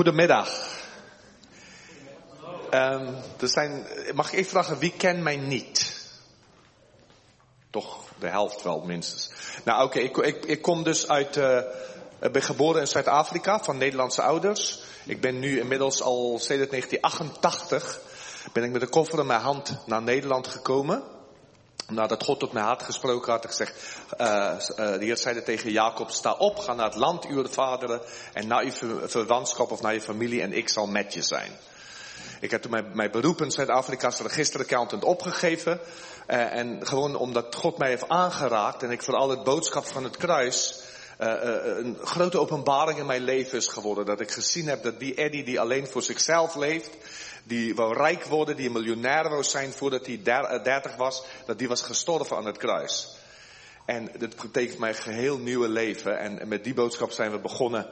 Goedemiddag. Um, er zijn, mag ik even vragen, wie kent mij niet? Toch de helft wel minstens. Nou oké, ik, ik, ik, kom dus uit, uh, ik ben geboren in Zuid-Afrika van Nederlandse ouders. Ik ben nu inmiddels al sinds 1988 ben ik met de koffer in mijn hand naar Nederland gekomen. Nadat God tot mijn hart gesproken had, gezegd, uh, uh, de Heer zeide tegen Jacob, sta op, ga naar het land uw vaderen en naar uw verwantschap of naar je familie en ik zal met je zijn. Ik heb toen mijn, mijn beroep in Zuid-Afrika als registeraccountant opgegeven. Uh, en gewoon omdat God mij heeft aangeraakt en ik vooral het boodschap van het kruis een grote openbaring in mijn leven is geworden. Dat ik gezien heb dat die Eddie die alleen voor zichzelf leeft, die wou rijk worden, die een miljonair wou zijn voordat hij dertig was, dat die was gestorven aan het kruis. En dat betekent mijn geheel nieuwe leven. En met die boodschap zijn we begonnen,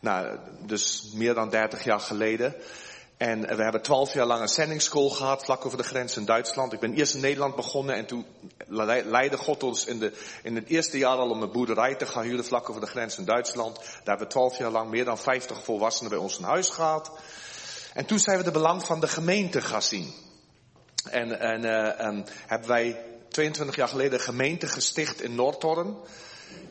nou, dus meer dan dertig jaar geleden. En we hebben twaalf jaar lang een zendingsschool gehad, vlak over de grens in Duitsland. Ik ben eerst in Nederland begonnen en toen leidde God ons in, de, in het eerste jaar al om een boerderij te gaan huren, vlak over de grens in Duitsland. Daar hebben we twaalf jaar lang meer dan vijftig volwassenen bij ons in huis gehad. En toen zijn we de belang van de gemeente gaan zien. En, en, uh, um, hebben wij 22 jaar geleden een gemeente gesticht in Noordhorn.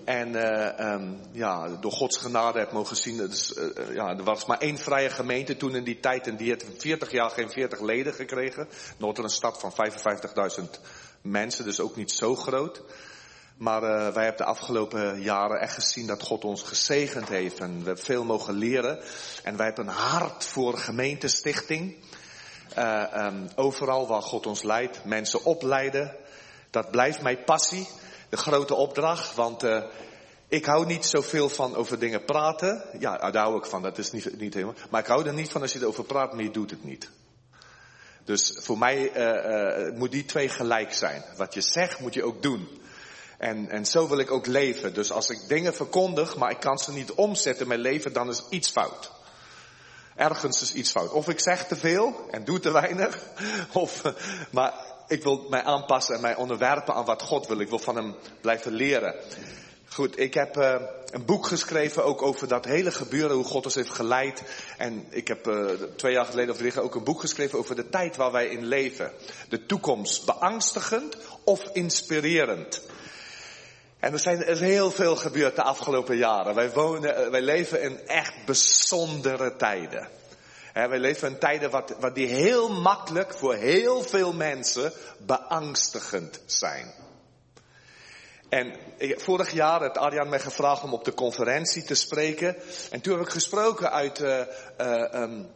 En uh, ja, door Gods genade heb mogen zien, dus, uh, ja, er was maar één vrije gemeente toen in die tijd en die heeft 40 jaar geen 40 leden gekregen. Noordhorn een stad van 55.000 mensen, dus ook niet zo groot. Maar uh, wij hebben de afgelopen jaren echt gezien dat God ons gezegend heeft en we veel mogen leren. En wij hebben een hart voor gemeentestichting. Um, overal waar God ons leidt, mensen opleiden. Dat blijft mijn passie, de grote opdracht, want uh, ik hou niet zoveel van over dingen praten. Ja, daar hou ik van, dat is niet, niet helemaal. Maar ik hou er niet van als je erover praat, maar je doet het niet. Dus voor mij uh, moet die twee gelijk zijn. Wat je zegt, moet je ook doen. En, en zo wil ik ook leven. Dus als ik dingen verkondig, maar ik kan ze niet omzetten in mijn leven, dan is iets fout. Ergens is iets fout. Of ik zeg te veel en doe te weinig. Of, maar ik wil mij aanpassen en mij onderwerpen aan wat God wil. Ik wil van hem blijven leren. Goed, ik heb uh, een boek geschreven ook over dat hele gebeuren, hoe God ons heeft geleid. En ik heb uh, twee jaar geleden of drie ook een boek geschreven over de tijd waar wij in leven. De toekomst, beangstigend of inspirerend. En er, zijn, er is heel veel gebeurd de afgelopen jaren. Wij, wonen, wij leven in echt bijzondere tijden. Wij leven in tijden wat, wat die heel makkelijk voor heel veel mensen beangstigend zijn. En vorig jaar had Arjan mij gevraagd om op de conferentie te spreken. En toen heb ik gesproken uit, uh, uh, um,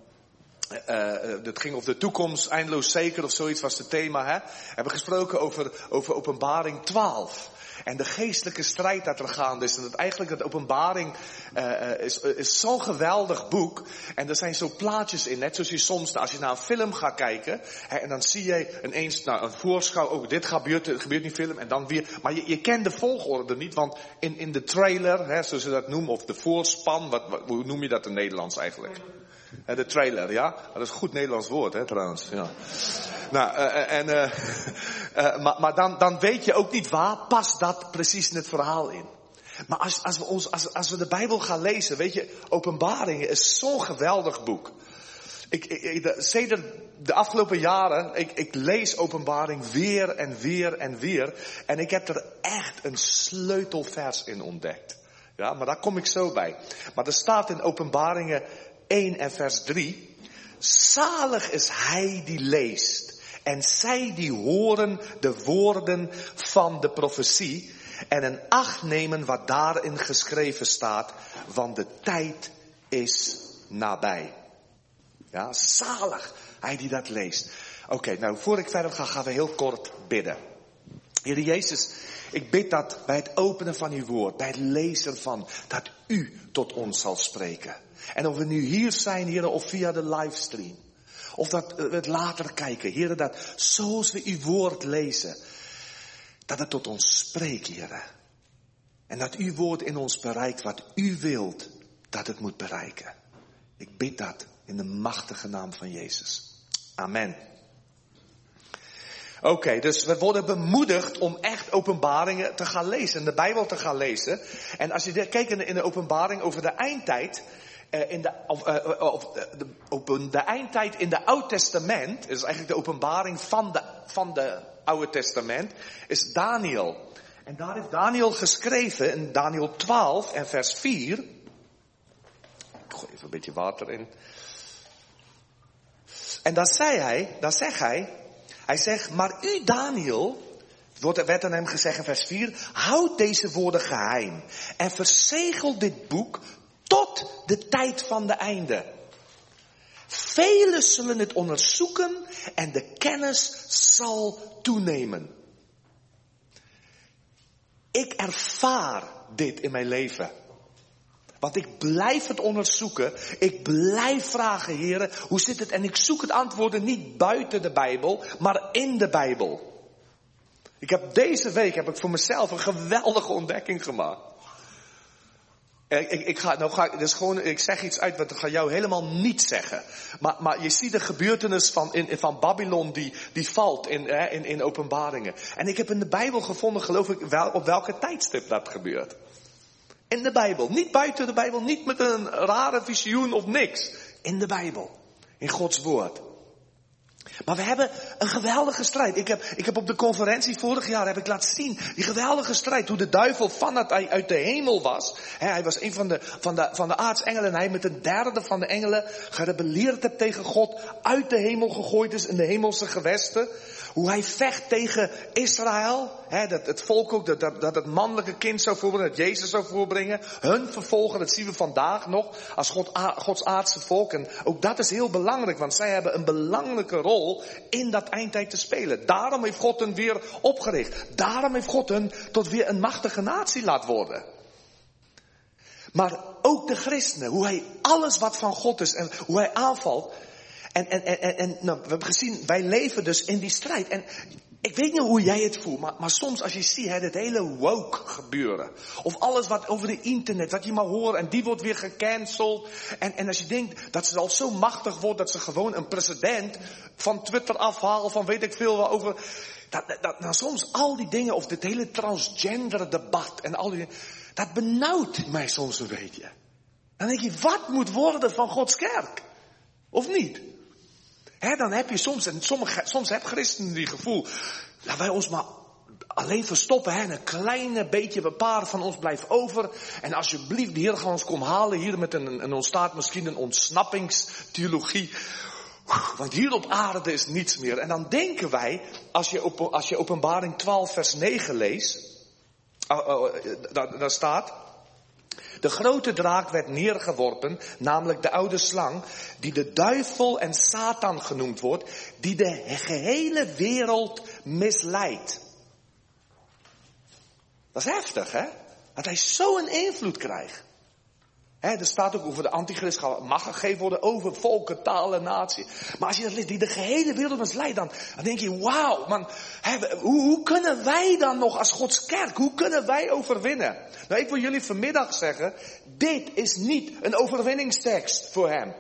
uh, dat ging over de toekomst, eindeloos zeker of zoiets was het thema. Hè? Hebben gesproken over, over openbaring 12. En de geestelijke strijd dat er gaande is. En dat eigenlijk dat openbaring uh, is, is zo'n geweldig boek. En er zijn zo plaatjes in. Net zoals je soms, als je naar een film gaat kijken. Hè, en dan zie je ineens nou, een voorschouw. Oh, dit gebeurt, het gebeurt in die film. En dan weer. Maar je, je kent de volgorde niet. Want in, in de trailer, hè, zoals ze dat noemen. Of de voorspan. Wat, hoe noem je dat in Nederlands eigenlijk? De trailer, ja? Dat is een goed Nederlands woord, hè, trouwens. Ja. Nou, uh, en, uh, maar, maar dan, dan weet je ook niet waar past dat precies in het verhaal in. Maar als, als, we ons, als, als we de Bijbel gaan lezen, weet je, Openbaringen is zo'n geweldig boek. Ik, ik, ik, de afgelopen jaren, ik, ik lees Openbaring weer en weer en weer. En ik heb er echt een sleutelvers in ontdekt. Ja, maar daar kom ik zo bij. Maar er staat in Openbaringen 1 en vers 3. Zalig is hij die leest en zij die horen de woorden van de profetie en een acht nemen wat daarin geschreven staat, want de tijd is nabij. Ja, zalig hij die dat leest. Oké, nou voor ik verder ga, gaan we heel kort bidden. Heer Jezus, ik bid dat bij het openen van uw woord, bij het lezen van, dat u tot ons zal spreken. En of we nu hier zijn, heren, of via de livestream. Of dat we het later kijken, heren, dat zoals we uw woord lezen, dat het tot ons spreekt, heren. En dat uw woord in ons bereikt wat u wilt dat het moet bereiken. Ik bid dat in de machtige naam van Jezus. Amen. Oké, dus we worden bemoedigd om echt openbaringen te gaan lezen, de Bijbel te gaan lezen. En als je kijkt in de, in de openbaring over de eindtijd, in de, of, uh, of, de, op de eindtijd in de Oud Testament, is eigenlijk de openbaring van de, van de Oude Testament, is Daniel. En daar heeft Daniel geschreven in Daniel 12 en vers 4. Ik gooi even een beetje water in. En daar zei hij, daar zegt hij, hij zegt, maar u Daniel, wordt, werd aan hem gezegd in vers 4, houd deze woorden geheim en verzegel dit boek tot de tijd van de einde. Velen zullen het onderzoeken en de kennis zal toenemen. Ik ervaar dit in mijn leven. Want ik blijf het onderzoeken. Ik blijf vragen, heren, hoe zit het? En ik zoek het antwoorden niet buiten de Bijbel, maar in de Bijbel. Ik heb deze week heb ik voor mezelf een geweldige ontdekking gemaakt. Ik, ik, ik ga, nou ga dus gewoon, ik zeg iets uit wat ik ga jou helemaal niet zeggen. Maar, maar je ziet de gebeurtenis van, in, van Babylon die, die valt in, in, in openbaringen. En ik heb in de Bijbel gevonden, geloof ik, wel, op welke tijdstip dat gebeurt. In de Bijbel. Niet buiten de Bijbel, niet met een rare visioen of niks. In de Bijbel. In Gods woord. Maar we hebben een geweldige strijd. Ik heb, ik heb op de conferentie vorig jaar heb ik laten zien die geweldige strijd. Hoe de duivel van het, uit de hemel was. hij was een van de, van de, van de aartsengelen en hij met een derde van de engelen gerebelleerd heeft tegen God. Uit de hemel gegooid is in de hemelse gewesten. Hoe hij vecht tegen Israël. Dat het volk ook, dat, dat, dat het mannelijke kind zou voorbrengen, dat Jezus zou voorbrengen. Hun vervolgen, dat zien we vandaag nog, als God, Gods aardse volk. En ook dat is heel belangrijk, want zij hebben een belangrijke rol in dat eindtijd te spelen. Daarom heeft God hen weer opgericht. Daarom heeft God hen tot weer een machtige natie laten worden. Maar ook de christenen, hoe hij alles wat van God is en hoe hij aanvalt, en, en, en, en nou, we hebben gezien, wij leven dus in die strijd. En ik weet niet hoe jij het voelt, maar, maar soms als je ziet hè, het hele woke gebeuren. Of alles wat over de internet, wat je maar hoort en die wordt weer gecanceld. En, en als je denkt dat ze al zo machtig wordt dat ze gewoon een president van Twitter afhalen, van weet ik veel over. Dat, dat, nou soms al die dingen, of dit hele transgender debat en al die dat benauwt mij soms een beetje. Dan denk je, wat moet worden van Gods kerk? Of niet? He, dan heb je soms, en sommige, soms heb christenen die gevoel, laten wij ons maar alleen verstoppen, hè, een kleine beetje, een paar van ons blijft over. En alsjeblieft, de Heer gaat ons komen halen hier met een, en ontstaat misschien een ontsnappingstheologie. Want hier op aarde is niets meer. En dan denken wij, als je, op, als je openbaring 12 vers 9 leest, uh, uh, daar, daar staat, de grote draak werd neergeworpen, namelijk de oude slang, die de duivel en Satan genoemd wordt, die de gehele wereld misleidt. Dat is heftig, hè? Dat hij zo'n invloed krijgt. Er staat ook over de antichrist mag gegeven worden over volken, talen, natie. Maar als je dat leest, die de gehele wereld misleidt, dan, dan denk je, wauw, man, hoe, hoe kunnen wij dan nog als Gods kerk, hoe kunnen wij overwinnen? Nou, ik wil jullie vanmiddag zeggen, dit is niet een overwinningstekst voor hem.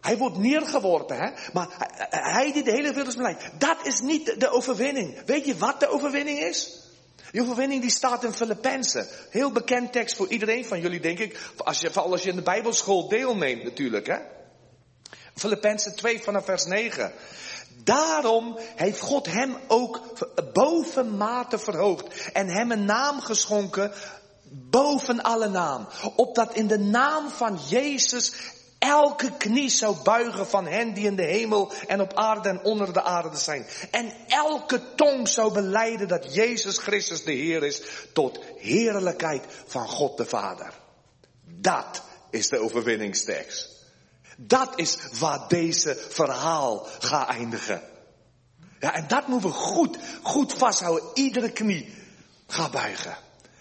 Hij wordt neergeworpen, hè? maar hij die de hele wereld misleidt, dat is niet de overwinning. Weet je wat de overwinning is? Die overwinning die staat in Filippenzen. Heel bekend tekst voor iedereen van jullie, denk ik. Als je, vooral als je in de Bijbelschool deelneemt natuurlijk. Hè? Filippenzen 2 vanaf vers 9. Daarom heeft God hem ook bovenmate verhoogd. En hem een naam geschonken boven alle naam. Opdat in de naam van Jezus elke knie zou buigen van hen die in de hemel en op aarde en onder de aarde zijn. En elke tong zou beleiden dat Jezus Christus de Heer is tot heerlijkheid van God de Vader. Dat is de overwinningstekst. Dat is waar deze verhaal gaat eindigen. Ja, en dat moeten we goed, goed vasthouden. Iedere knie gaat buigen.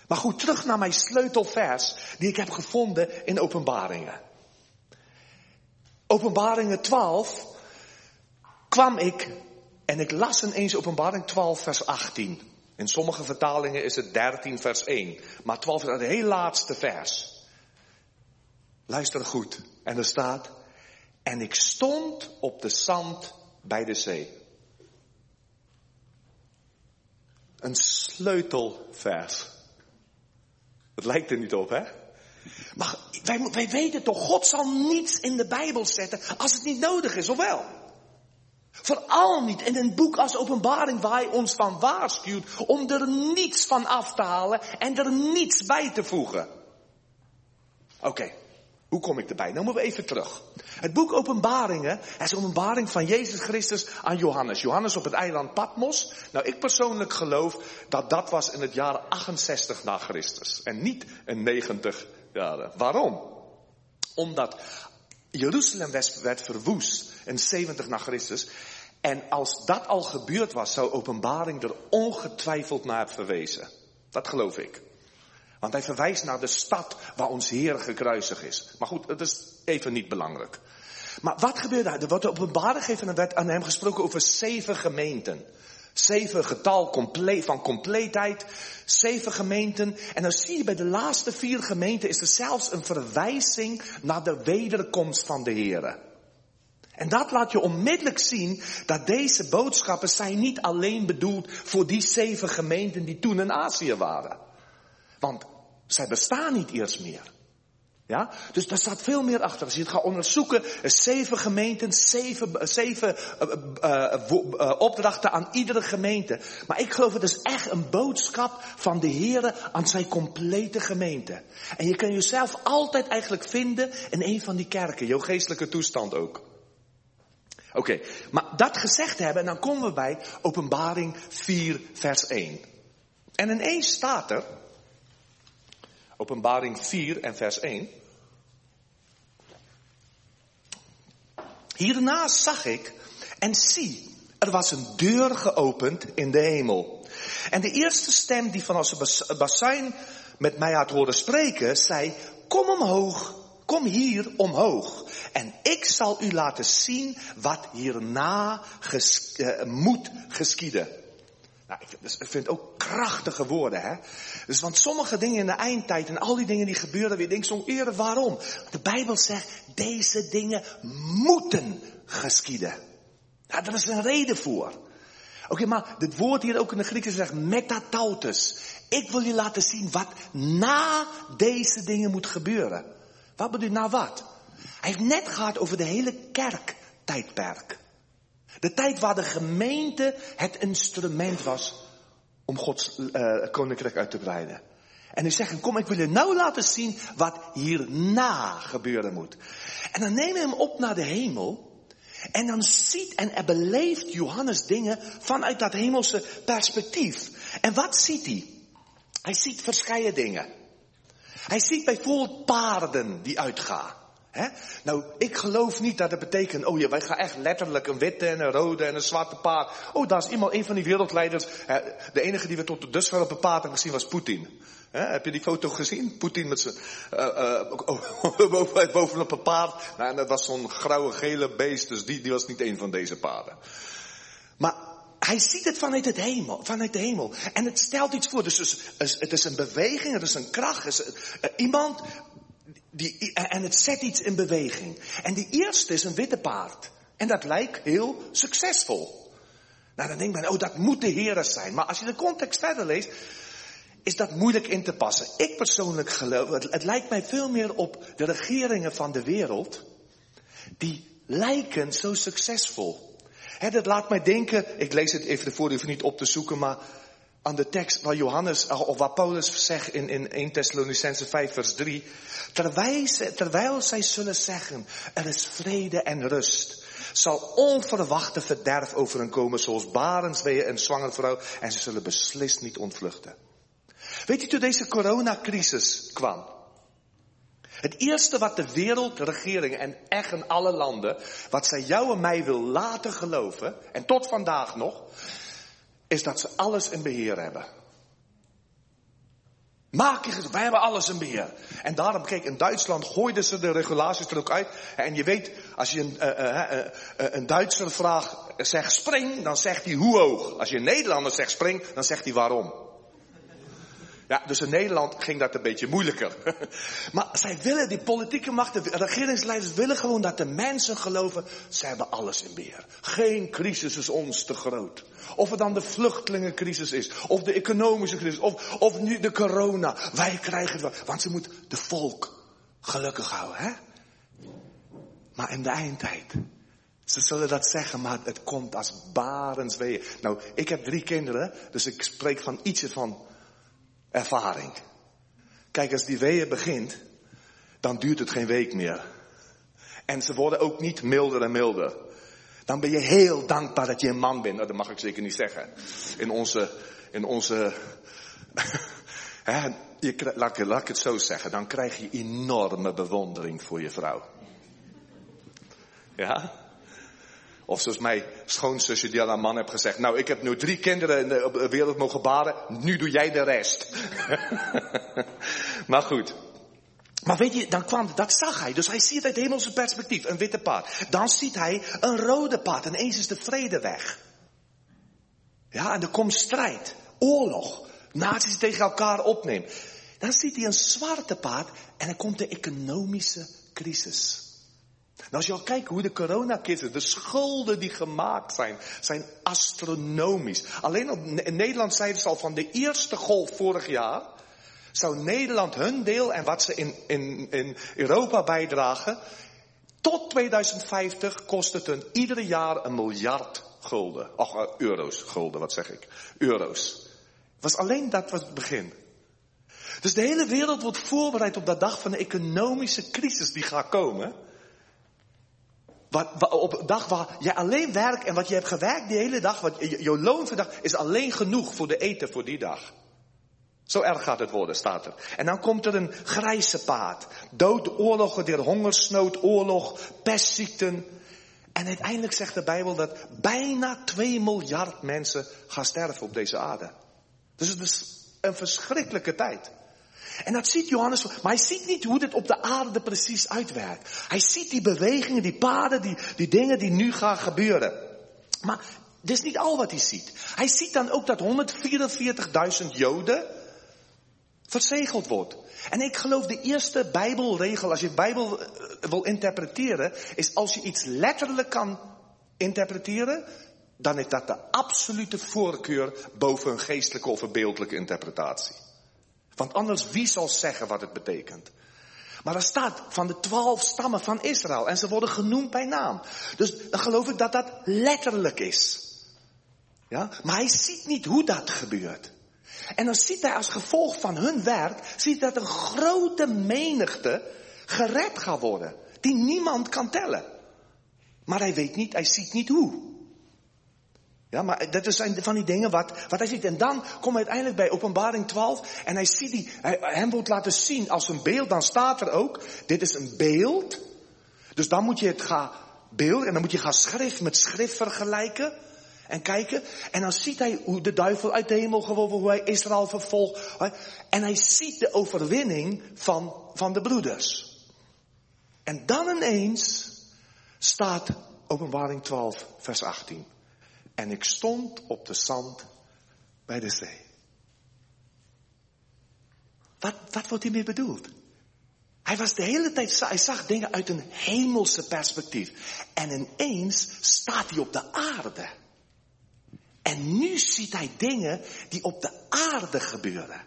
Maar goed, terug naar mijn sleutelvers die ik heb gevonden in openbaringen. Openbaringen 12 kwam ik en ik las ineens openbaring 12 vers 18. In sommige vertalingen is het 13 vers 1. Maar 12 is het heel laatste vers. Luister goed. En er staat, en ik stond op de zand bij de zee. Een sleutelvers. Het lijkt er niet op, hè? Maar Wij, wij weten toch, God zal niets in de Bijbel zetten als het niet nodig is, of wel? Vooral niet in een boek als openbaring waar hij ons van waarschuwt om er niets van af te halen en er niets bij te voegen. Oké, hoe kom ik erbij? Nou moeten we even terug. Het boek Openbaringen is een openbaring van Jezus Christus aan Johannes. Johannes op het eiland Patmos. Nou, ik persoonlijk geloof dat dat was in het jaar 68 na Christus. En niet in 90 Waarom? Omdat Jeruzalem werd verwoest in 70 na Christus. En als dat al gebeurd was, zou openbaring er ongetwijfeld naar verwezen. Dat geloof ik. Want hij verwijst naar de stad waar ons Heer gekruisig is. Maar goed, dat is even niet belangrijk. Maar wat gebeurde er? Er wordt openbaring gegeven en werd aan hem gesproken over zeven gemeenten. Zeven getal compleet, van compleetheid. Zeven gemeenten. En dan zie je bij de laatste vier gemeenten is er zelfs een verwijzing naar de wederkomst van de Heer. En dat laat je onmiddellijk zien dat deze boodschappen zijn niet alleen bedoeld voor die zeven gemeenten die toen in Azië waren. Want zij bestaan niet eerst meer. Ja? Dus daar staat veel meer achter. Als je het gaat onderzoeken, zeven gemeenten, zeven, zeven uh, uh, uh, opdrachten aan iedere gemeente. Maar ik geloof het is echt een boodschap van de Heer aan zijn complete gemeente. En je kan jezelf altijd eigenlijk vinden in een van die kerken, jouw geestelijke toestand ook. Oké, okay, maar dat gezegd hebben, dan komen we bij Openbaring 4, vers 1. En ineens staat er, Openbaring 4 en vers 1. Hierna zag ik en zie, er was een deur geopend in de hemel. En de eerste stem die van als basijn met mij had horen spreken, zei, kom omhoog, kom hier omhoog. En ik zal u laten zien wat hierna uh, moet geschieden. Nou, ik, dus, ik vind het ook krachtige woorden, hè. Dus want sommige dingen in de eindtijd en al die dingen die gebeuren, weer denk zo eerder waarom? De Bijbel zegt, deze dingen moeten geschieden. Nou, daar is een reden voor. Oké, maar het woord hier ook in de Grieks zegt metatautes. Ik wil je laten zien wat na deze dingen moet gebeuren. Wat bedoelt nou wat? Hij heeft net gehad over de hele kerktijdperk. De tijd waar de gemeente het instrument was om Gods uh, koninkrijk uit te breiden. En hij zegt, kom ik wil je nou laten zien wat hierna gebeuren moet. En dan nemen we hem op naar de hemel. En dan ziet en er beleeft Johannes dingen vanuit dat hemelse perspectief. En wat ziet hij? Hij ziet verschillende dingen. Hij ziet bijvoorbeeld paarden die uitgaan. Nou, ik geloof niet dat het betekent, oh ja, wij gaan echt letterlijk een witte en een rode en een zwarte paard. Oh, daar is iemand, een van die wereldleiders. De enige die we tot dusver op een paard hebben gezien was Poetin. heb je die foto gezien? Poetin met zijn, uh, uh, bovenop een paard. Nou, en dat was zo'n grauwe gele beest, dus die, die was niet een van deze paarden. Maar hij ziet het vanuit, het hemel, vanuit de hemel. En het stelt iets voor. Dus het is een beweging, het is een kracht. Is, iemand die, en het zet iets in beweging. En die eerste is een witte paard. En dat lijkt heel succesvol. Nou, dan denkt men, oh, dat moet de Heer zijn. Maar als je de context verder leest, is dat moeilijk in te passen. Ik persoonlijk geloof, het, het lijkt mij veel meer op de regeringen van de wereld, die lijken zo succesvol. He, dat laat mij denken, ik lees het even ervoor, even niet op te zoeken, maar aan de tekst waar Johannes, of waar Paulus zegt in, in 1 Thessalonicense 5 vers 3. Terwijl, terwijl zij zullen zeggen, er is vrede en rust, zal onverwachte verderf over hen komen zoals barensweeën en zwangere vrouw en ze zullen beslist niet ontvluchten. Weet je, toen deze coronacrisis kwam, het eerste wat de wereld, de regeringen en echt in alle landen, wat zij jou en mij wil laten geloven, en tot vandaag nog, is dat ze alles in beheer hebben. Maak je, wij hebben alles in beheer. En daarom, kijk, in Duitsland gooiden ze de regulaties er ook uit. En je weet, als je een, uh, uh, uh, een Duitser vraagt, zegt spring, dan zegt hij hoe hoog. Als je een Nederlander zegt spring, dan zegt hij waarom. Ja, dus in Nederland ging dat een beetje moeilijker. maar zij willen, die politieke macht, de regeringsleiders willen gewoon dat de mensen geloven, ze hebben alles in beheer. Geen crisis is ons te groot. Of het dan de vluchtelingencrisis is, of de economische crisis, of, of nu de corona. Wij krijgen het wel. Want ze moeten de volk gelukkig houden, hè? Maar in de eindtijd, ze zullen dat zeggen, maar het komt als barensweeën. Nou, ik heb drie kinderen, dus ik spreek van ietsje van ervaring. Kijk, als die weeën begint, dan duurt het geen week meer. En ze worden ook niet milder en milder. Dan ben je heel dankbaar dat je een man bent. Nou, dat mag ik zeker niet zeggen. In onze, in onze, hè, je, laat, laat ik het zo zeggen. Dan krijg je enorme bewondering voor je vrouw. Ja? Of zoals mijn schoonzusje die aan haar man heeft gezegd. Nou, ik heb nu drie kinderen in de wereld mogen baren. Nu doe jij de rest. maar goed. Maar weet je, dan kwam, dat zag hij. Dus hij ziet uit hemelse perspectief een witte paard. Dan ziet hij een rode paard. En eens is de vrede weg. Ja, en er komt strijd. Oorlog. Naties tegen elkaar opnemen. Dan ziet hij een zwarte paard en dan komt de economische crisis. Nou, als je al kijkt hoe de coronacrisis, de schulden die gemaakt zijn, zijn astronomisch. Alleen in Nederland zeiden ze al van de eerste golf vorig jaar, zou Nederland hun deel en wat ze in, in, in Europa bijdragen, tot 2050 kost het hun ieder jaar een miljard gulden. Ach, eh, euro's, gulden, wat zeg ik? Euro's. Was alleen dat was het begin. Dus de hele wereld wordt voorbereid op dat dag van de economische crisis die gaat komen. Wat, op een dag waar jij alleen werkt en wat je hebt gewerkt die hele dag, wat je, je loon vandaag is alleen genoeg voor de eten voor die dag. Zo erg gaat het worden, staat er. En dan komt er een grijze paard. Dood, oorlogen, der hongersnood, oorlog, pestziekten. En uiteindelijk zegt de Bijbel dat bijna 2 miljard mensen gaan sterven op deze aarde. Dus het is een verschrikkelijke tijd. En dat ziet Johannes, maar hij ziet niet hoe dit op de aarde precies uitwerkt. Hij ziet die bewegingen, die paden, die, die dingen die nu gaan gebeuren. Maar dit is niet al wat hij ziet. Hij ziet dan ook dat 144.000 Joden verzegeld wordt. En ik geloof de eerste Bijbelregel, als je Bijbel eh, wil interpreteren, is als je iets letterlijk kan interpreteren, dan is dat de absolute voorkeur boven een geestelijke of een beeldelijke interpretatie. Want anders, wie zal zeggen wat het betekent? Maar er staat van de twaalf stammen van Israël en ze worden genoemd bij naam. Dus dan geloof ik dat dat letterlijk is. Ja? Maar hij ziet niet hoe dat gebeurt. En dan ziet hij als gevolg van hun werk, ziet dat een grote menigte gered gaat worden. Die niemand kan tellen. Maar hij weet niet, hij ziet niet hoe. Ja, maar dat zijn van die dingen wat, wat hij ziet. En dan komt hij uiteindelijk bij openbaring 12 en hij ziet die, hij, hem wordt laten zien als een beeld. Dan staat er ook, dit is een beeld. Dus dan moet je het gaan beelden en dan moet je gaan schrift met schrift vergelijken. En kijken. En dan ziet hij hoe de duivel uit de hemel gewoven, hoe hij Israël vervolgt. En hij ziet de overwinning van, van de broeders. En dan ineens staat openbaring 12 vers 18. En ik stond op de zand bij de zee. Wat, wat wordt hiermee bedoeld? Hij was de hele tijd, hij zag dingen uit een hemelse perspectief. En ineens staat hij op de aarde. En nu ziet hij dingen die op de aarde gebeuren.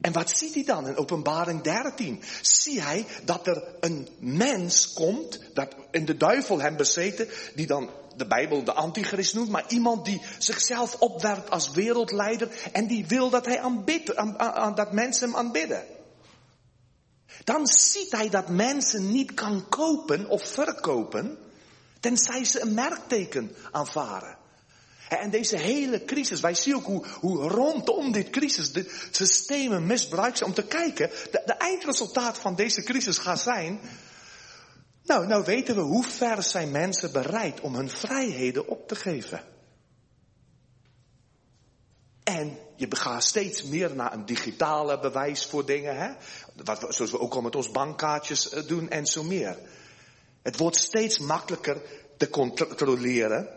En wat ziet hij dan in openbaring 13? Zie hij dat er een mens komt, dat in de duivel hem bezeten, die dan de Bijbel de antichrist noemt, maar iemand die zichzelf opwerpt als wereldleider en die wil dat hij aanbidt, aan, aan, dat mensen hem aanbidden. Dan ziet hij dat mensen niet kan kopen of verkopen, tenzij ze een merkteken aanvaren. En deze hele crisis, wij zien ook hoe, hoe rondom dit crisis de systemen misbruikt zijn om te kijken. De eindresultaat van deze crisis gaat zijn. Nou, nou weten we hoe ver zijn mensen bereid om hun vrijheden op te geven. En je gaat steeds meer naar een digitale bewijs voor dingen, hè? Wat, zoals we ook al met ons bankkaartjes eh, doen en zo meer. Het wordt steeds makkelijker te controleren.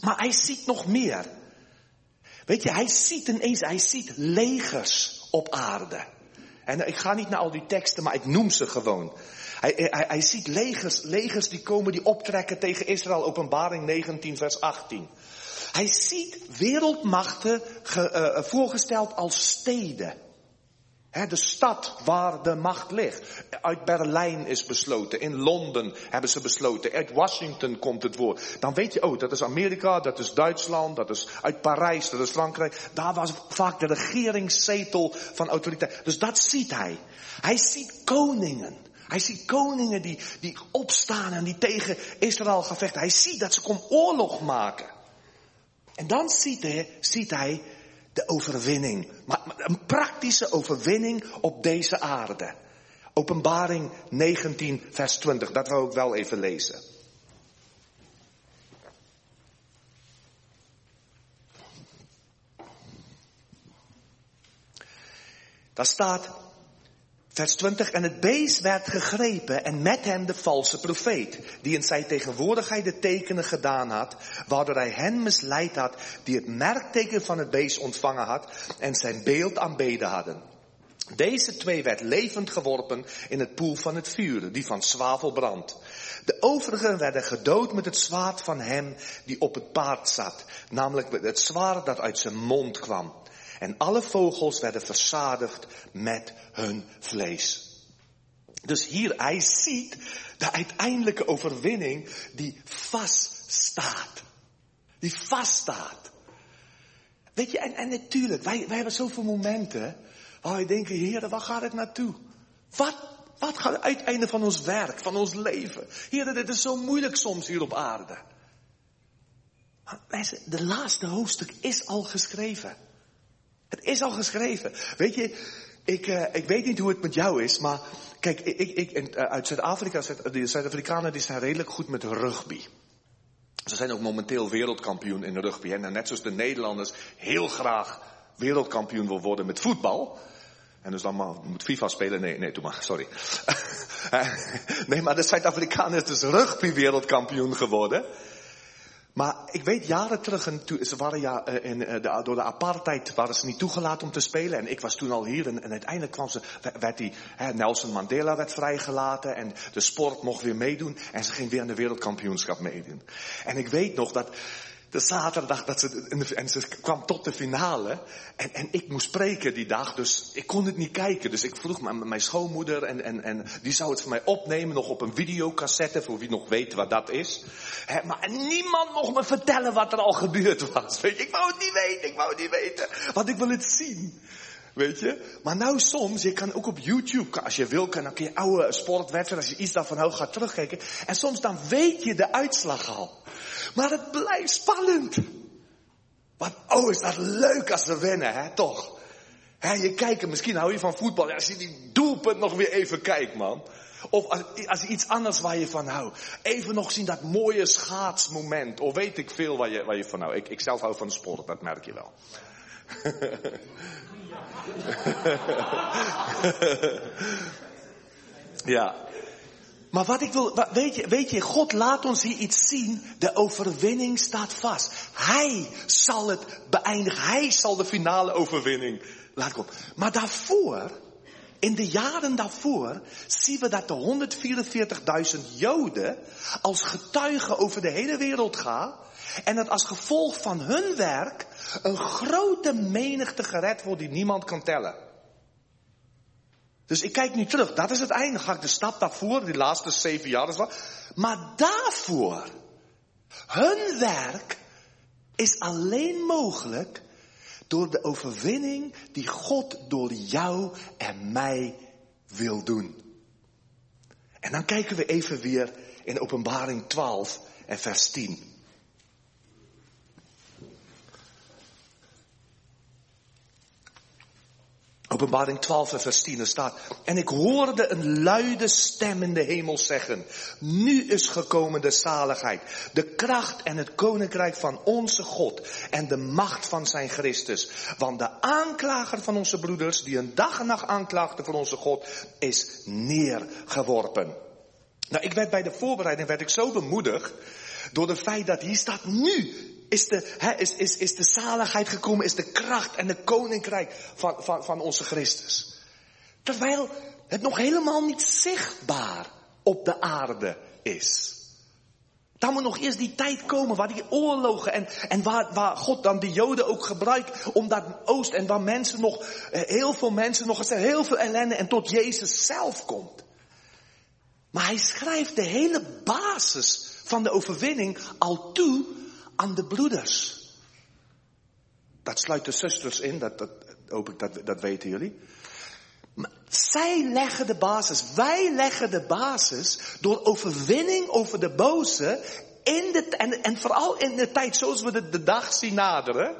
Maar hij ziet nog meer. Weet je, hij ziet ineens, hij ziet legers op aarde. En ik ga niet naar al die teksten, maar ik noem ze gewoon. Hij, hij, hij ziet legers, legers die komen, die optrekken tegen Israël, openbaring 19 vers 18. Hij ziet wereldmachten ge, uh, voorgesteld als steden. de stad waar de macht ligt. Uit Berlijn is besloten. In Londen hebben ze besloten. Uit Washington komt het woord. Dan weet je, oh, dat is Amerika, dat is Duitsland, dat is uit Parijs, dat is Frankrijk. Daar was vaak de regeringszetel van autoriteit. Dus dat ziet hij. Hij ziet koningen. Hij ziet koningen die, die opstaan en die tegen Israël gaan vechten. Hij ziet dat ze kom oorlog maken. En dan ziet hij, ziet hij de overwinning. Maar een praktische overwinning op deze aarde. Openbaring 19, vers 20. Dat wil ik wel even lezen. Daar staat, vers 20, en het beest werd gegrepen en met hem de valse profeet, die in zijn tegenwoordigheid de tekenen gedaan had, waardoor hij hen misleid had, die het merkteken van het beest ontvangen had en zijn beeld aanbeden hadden. Deze twee werd levend geworpen in het poel van het vuur, die van zwavel brandt. De overigen werden gedood met het zwaard van hem die op het paard zat, namelijk het zwaard dat uit zijn mond kwam. En alle vogels werden verzadigd met hun vlees. Dus hier, hij ziet de uiteindelijke overwinning die vaststaat. Die vaststaat. Weet je, en, en natuurlijk, wij, wij hebben zoveel momenten waar wij denken, Heer, waar gaat het naartoe? Wat, wat gaat het uiteinde van ons werk, van ons leven? Heer, dit is zo moeilijk soms hier op aarde. Maar de laatste hoofdstuk is al geschreven. Het is al geschreven. Weet je, ik, uh, ik weet niet hoe het met jou is, maar kijk, ik, ik, uh, uit Zuid-Afrika, de Zuid-Afrikanen die zijn redelijk goed met rugby. Ze zijn ook momenteel wereldkampioen in rugby. En net zoals de Nederlanders heel graag wereldkampioen wil worden met voetbal. En dus dan maar, moet FIFA spelen. Nee, nee, doe maar, sorry. nee, maar de Zuid-Afrikanen is dus rugby wereldkampioen geworden. Maar ik weet jaren terug, en ze waren ja, eh, in, eh, de, door de apartheid waren ze niet toegelaten om te spelen. En ik was toen al hier en, uiteindelijk kwam ze, werd die, hè, Nelson Mandela werd vrijgelaten en de sport mocht weer meedoen. En ze ging weer aan de wereldkampioenschap meedoen. En ik weet nog dat de zaterdag dat ze, en ze kwam tot de finale. En, en ik moest spreken die dag, dus ik kon het niet kijken. Dus ik vroeg mijn, mijn schoonmoeder en, en, en die zou het voor mij opnemen, nog op een videocassette, voor wie nog weet wat dat is. maar niemand mocht me vertellen wat er al gebeurd was. Weet je, ik wou het niet weten, ik wou het niet weten. Want ik wil het zien. Weet je? Maar nou soms, je kan ook op YouTube, als je wil, kan een keer oude sportwedstrijden, als je iets daarvan houdt, gaat terugkijken. En soms dan weet je de uitslag al. Maar het blijft spannend. Want oh, is dat leuk als ze winnen, hè, toch? Hè, je kijkt, misschien hou je van voetbal, als je die doelpunt nog weer even kijkt, man. Of als, als je iets anders waar je van houdt. Even nog zien dat mooie schaatsmoment. Of weet ik veel waar je, waar je van houdt. Ik, ik zelf hou van sport, dat merk je wel. ja. Maar wat ik wil, weet je, weet je, God laat ons hier iets zien. De overwinning staat vast. Hij zal het beëindigen. Hij zal de finale overwinning laten komen. Maar daarvoor, in de jaren daarvoor, zien we dat de 144.000 Joden als getuigen over de hele wereld gaan. En dat als gevolg van hun werk een grote menigte gered wordt die niemand kan tellen. Dus ik kijk nu terug. Dat is het einde. Ga ik de stap daarvoor, die laatste zeven jaar. Maar daarvoor, hun werk is alleen mogelijk door de overwinning die God door jou en mij wil doen. En dan kijken we even weer in Openbaring 12 en vers 10. Openbaring 12 vers 10 staat. En ik hoorde een luide stem in de hemel zeggen. Nu is gekomen de zaligheid, de kracht en het koninkrijk van onze God en de macht van zijn Christus. Want de aanklager van onze broeders, die een dag en nacht aanklaagde voor onze God, is neergeworpen. Nou, ik werd bij de voorbereiding werd ik zo bemoedigd door het feit dat hier staat nu is de, is, is, is de zaligheid gekomen, is de kracht en de koninkrijk van, van, van onze Christus. Terwijl het nog helemaal niet zichtbaar op de aarde is. Dan moet nog eerst die tijd komen waar die oorlogen en, en waar, waar God dan de Joden ook gebruikt om dat oost en waar mensen nog, eh, heel veel mensen nog, heel veel ellende en tot Jezus zelf komt. Maar hij schrijft de hele basis van de overwinning al toe aan de broeders. Dat sluit de zusters in, dat, dat hoop ik dat, dat weten jullie. Maar zij leggen de basis, wij leggen de basis door overwinning over de boze in de, en, en vooral in de tijd zoals we de, de dag zien naderen.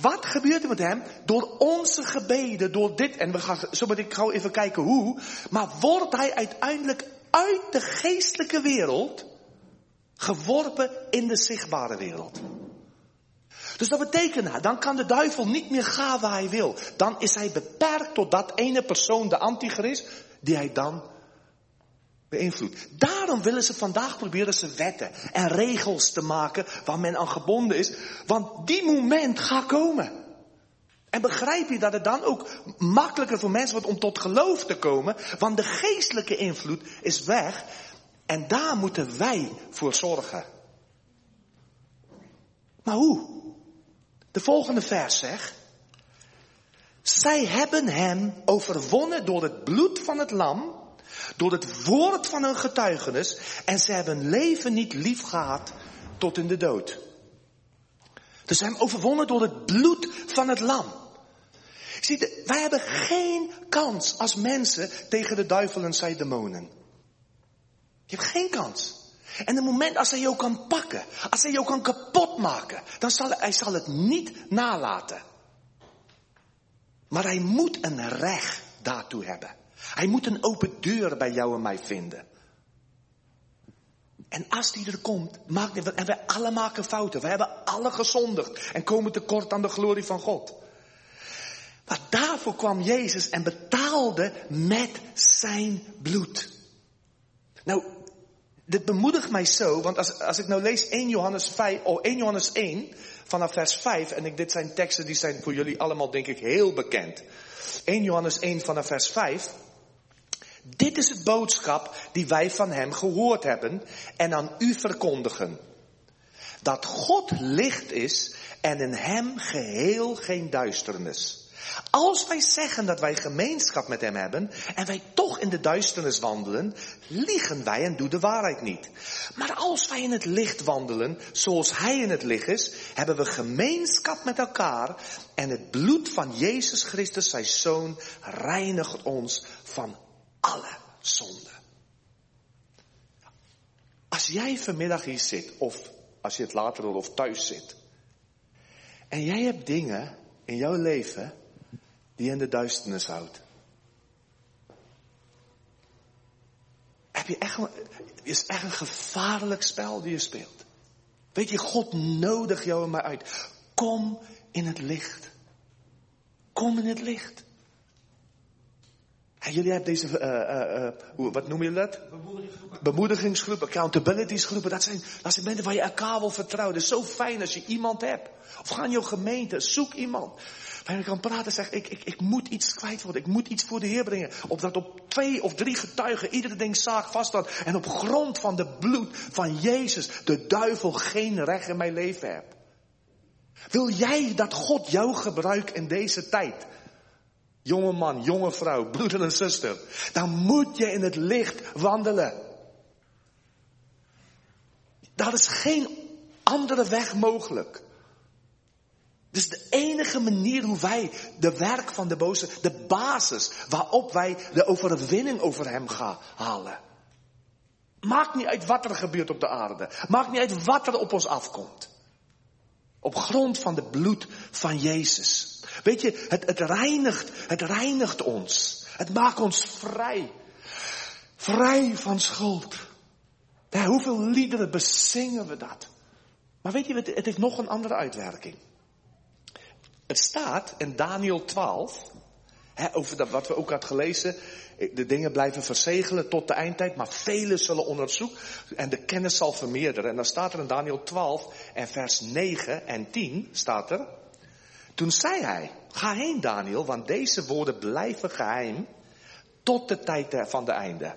Wat gebeurt er met hem? Door onze gebeden, door dit, en we gaan zo meteen gauw even kijken hoe, maar wordt hij uiteindelijk uit de geestelijke wereld geworpen in de zichtbare wereld. Dus dat betekent, dan kan de duivel niet meer gaan waar hij wil. Dan is hij beperkt tot dat ene persoon, de antichrist, die hij dan beïnvloedt. Daarom willen ze vandaag proberen ze wetten en regels te maken waar men aan gebonden is. Want die moment gaat komen. En begrijp je dat het dan ook makkelijker voor mensen wordt om tot geloof te komen? Want de geestelijke invloed is weg. En daar moeten wij voor zorgen. Maar hoe? De volgende vers zegt. Zij hebben hem overwonnen door het bloed van het lam, door het woord van hun getuigenis, en ze hebben leven niet lief gehad tot in de dood. Dus hebben overwonnen door het bloed van het lam. Zie, wij hebben geen kans als mensen tegen de duivel en zijn demonen. Je hebt geen kans. En het moment als hij jou kan pakken, als hij jou kan kapotmaken, dan zal hij, zal het niet nalaten. Maar hij moet een recht daartoe hebben. Hij moet een open deur bij jou en mij vinden. En als die er komt, maakt en wij alle maken fouten. We hebben alle gezondigd en komen tekort aan de glorie van God. Maar daarvoor kwam Jezus en betaalde met zijn bloed. Nou, dit bemoedigt mij zo, want als, als ik nou lees 1 Johannes 5, oh 1 Johannes 1, vanaf vers 5, en ik, dit zijn teksten die zijn voor jullie allemaal denk ik heel bekend. 1 Johannes 1 vanaf vers 5. Dit is het boodschap die wij van hem gehoord hebben en aan u verkondigen. Dat God licht is en in hem geheel geen duisternis. Als wij zeggen dat wij gemeenschap met hem hebben en wij toch in de duisternis wandelen, liegen wij en doen de waarheid niet. Maar als wij in het licht wandelen, zoals hij in het licht is, hebben we gemeenschap met elkaar en het bloed van Jezus Christus, zijn zoon, reinigt ons van alle zonde. Als jij vanmiddag hier zit, of als je het later doet of thuis zit, en jij hebt dingen in jouw leven die in de duisternis houdt. Heb je echt, het is echt een gevaarlijk spel die je speelt. Weet je, God nodigt jou en mij uit. Kom in het licht. Kom in het licht. En jullie hebben deze, uh, uh, uh, wat noem je dat? Bemoedigingsgroepen. Bemoedigingsgroepen, accountabilitiesgroepen. Dat zijn, dat zijn mensen waar je elkaar wil vertrouwen. Het is zo fijn als je iemand hebt. Of ga in je gemeente, zoek iemand. Waar je kan praten en zegt, ik, ik, ik moet iets kwijt worden. Ik moet iets voor de Heer brengen. Opdat op twee of drie getuigen iedere ding zaag vaststaat. En op grond van de bloed van Jezus de duivel geen recht in mijn leven hebt. Wil jij dat God jou gebruikt in deze tijd? Jonge man, jonge vrouw, broeder en zuster. Dan moet je in het licht wandelen. Daar is geen andere weg mogelijk. Dus de enige manier hoe wij de werk van de boze, de basis waarop wij de overwinning over hem gaan halen. Maakt niet uit wat er gebeurt op de aarde. Maakt niet uit wat er op ons afkomt. Op grond van de bloed van Jezus. Weet je, het, het reinigt, het reinigt ons. Het maakt ons vrij. Vrij van schuld. Bij hoeveel liederen bezingen we dat? Maar weet je, het heeft nog een andere uitwerking. Het staat in Daniel 12, hè, over dat, wat we ook hadden gelezen, de dingen blijven verzegelen tot de eindtijd, maar velen zullen onderzoeken en de kennis zal vermeerderen. En dan staat er in Daniel 12 en vers 9 en 10 staat er, toen zei hij, ga heen Daniel, want deze woorden blijven geheim tot de tijd van de einde.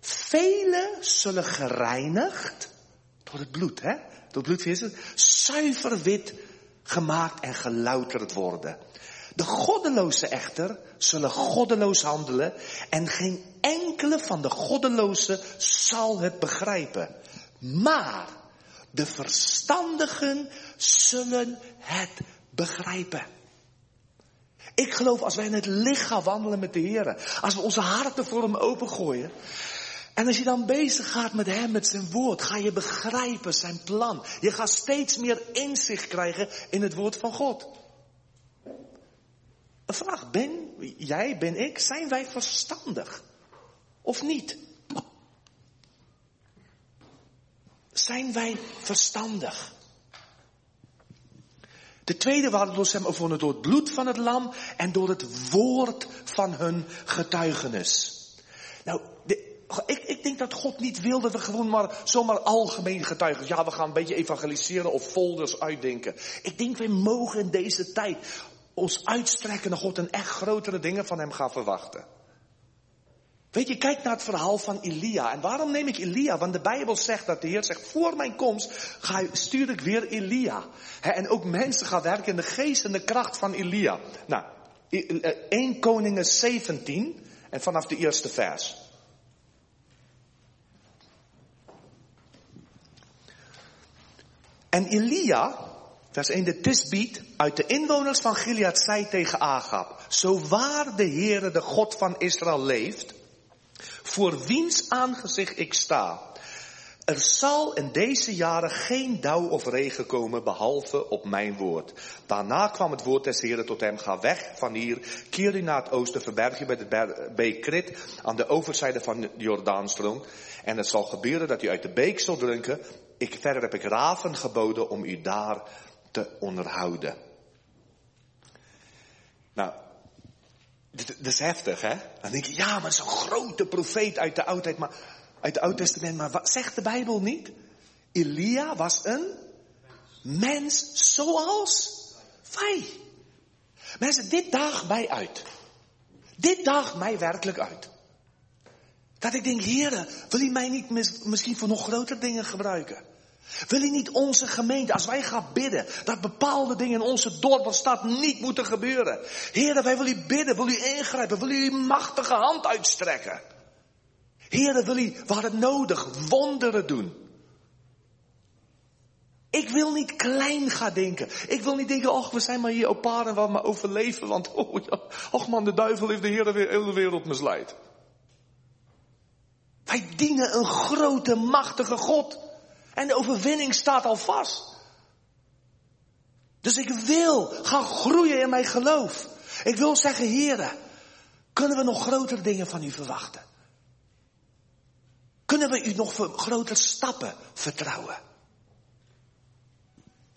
Velen zullen gereinigd door het bloed, hè? Door het bloed van Jezus. Zuiver wit gemaakt en gelouterd worden. De goddelozen echter zullen goddeloos handelen en geen enkele van de goddelozen zal het begrijpen. Maar de verstandigen zullen het begrijpen. Ik geloof als wij in het licht gaan wandelen met de Heer, als we onze harten voor Hem opengooien, en als je dan bezig gaat met Hem, met zijn woord, ga je begrijpen zijn plan. Je gaat steeds meer inzicht krijgen in het woord van God. Een vraag, ben jij, ben ik, zijn wij verstandig? Of niet? Zijn wij verstandig? De tweede waardeloos hem overwonnen door het bloed van het lam en door het woord van hun getuigenis. Nou, ik, ik, denk dat God niet wil dat we gewoon maar zomaar algemeen getuigen. Ja, we gaan een beetje evangeliseren of folders uitdenken. Ik denk we mogen in deze tijd ons uitstrekken naar God en echt grotere dingen van hem gaan verwachten. Weet je, kijk naar het verhaal van Elia. En waarom neem ik Elia? Want de Bijbel zegt dat de Heer zegt, voor mijn komst ga, stuur ik weer Elia. en ook mensen gaan werken in de geest en de kracht van Elia. Nou, 1 eh, Koningen 17 en vanaf de eerste vers. En Elia, vers 1, de Tisbiet, uit de inwoners van Gilead zei tegen Agab, zo waar de Heere, de God van Israël leeft, voor wiens aangezicht ik sta. Er zal in deze jaren geen dauw of regen komen, behalve op mijn woord. Daarna kwam het woord des Heren tot hem, ga weg van hier, keer u naar het oosten, verberg je bij de beek aan de overzijde van de Jordaanstroom. En het zal gebeuren dat u uit de beek zult drinken. Ik, verder heb ik raven geboden om u daar te onderhouden. Nou, dat is heftig, hè? Dan denk je, ja, maar zo'n grote profeet uit de oudheid, maar uit het Oud Testament. Maar wat zegt de Bijbel niet? Elia was een mens zoals wij. Mensen, dit daagt mij uit. Dit daagt mij werkelijk uit. Dat ik denk, heren, wil u mij niet misschien voor nog grotere dingen gebruiken? Wil u niet onze gemeente, als wij gaan bidden, dat bepaalde dingen in onze dorp of stad niet moeten gebeuren? Heren, wij willen u bidden, wil u ingrijpen, wil u uw machtige hand uitstrekken? Heren, wil u, waar het nodig, wonderen doen? Ik wil niet klein gaan denken. Ik wil niet denken, ach, we zijn maar hier op en we maar overleven, want, oh ja, ach man, de duivel heeft de de wereld misleid. Wij dienen een grote, machtige God. En de overwinning staat al vast. Dus ik wil gaan groeien in mijn geloof. Ik wil zeggen, heren, kunnen we nog grotere dingen van u verwachten? Kunnen we u nog grotere stappen vertrouwen?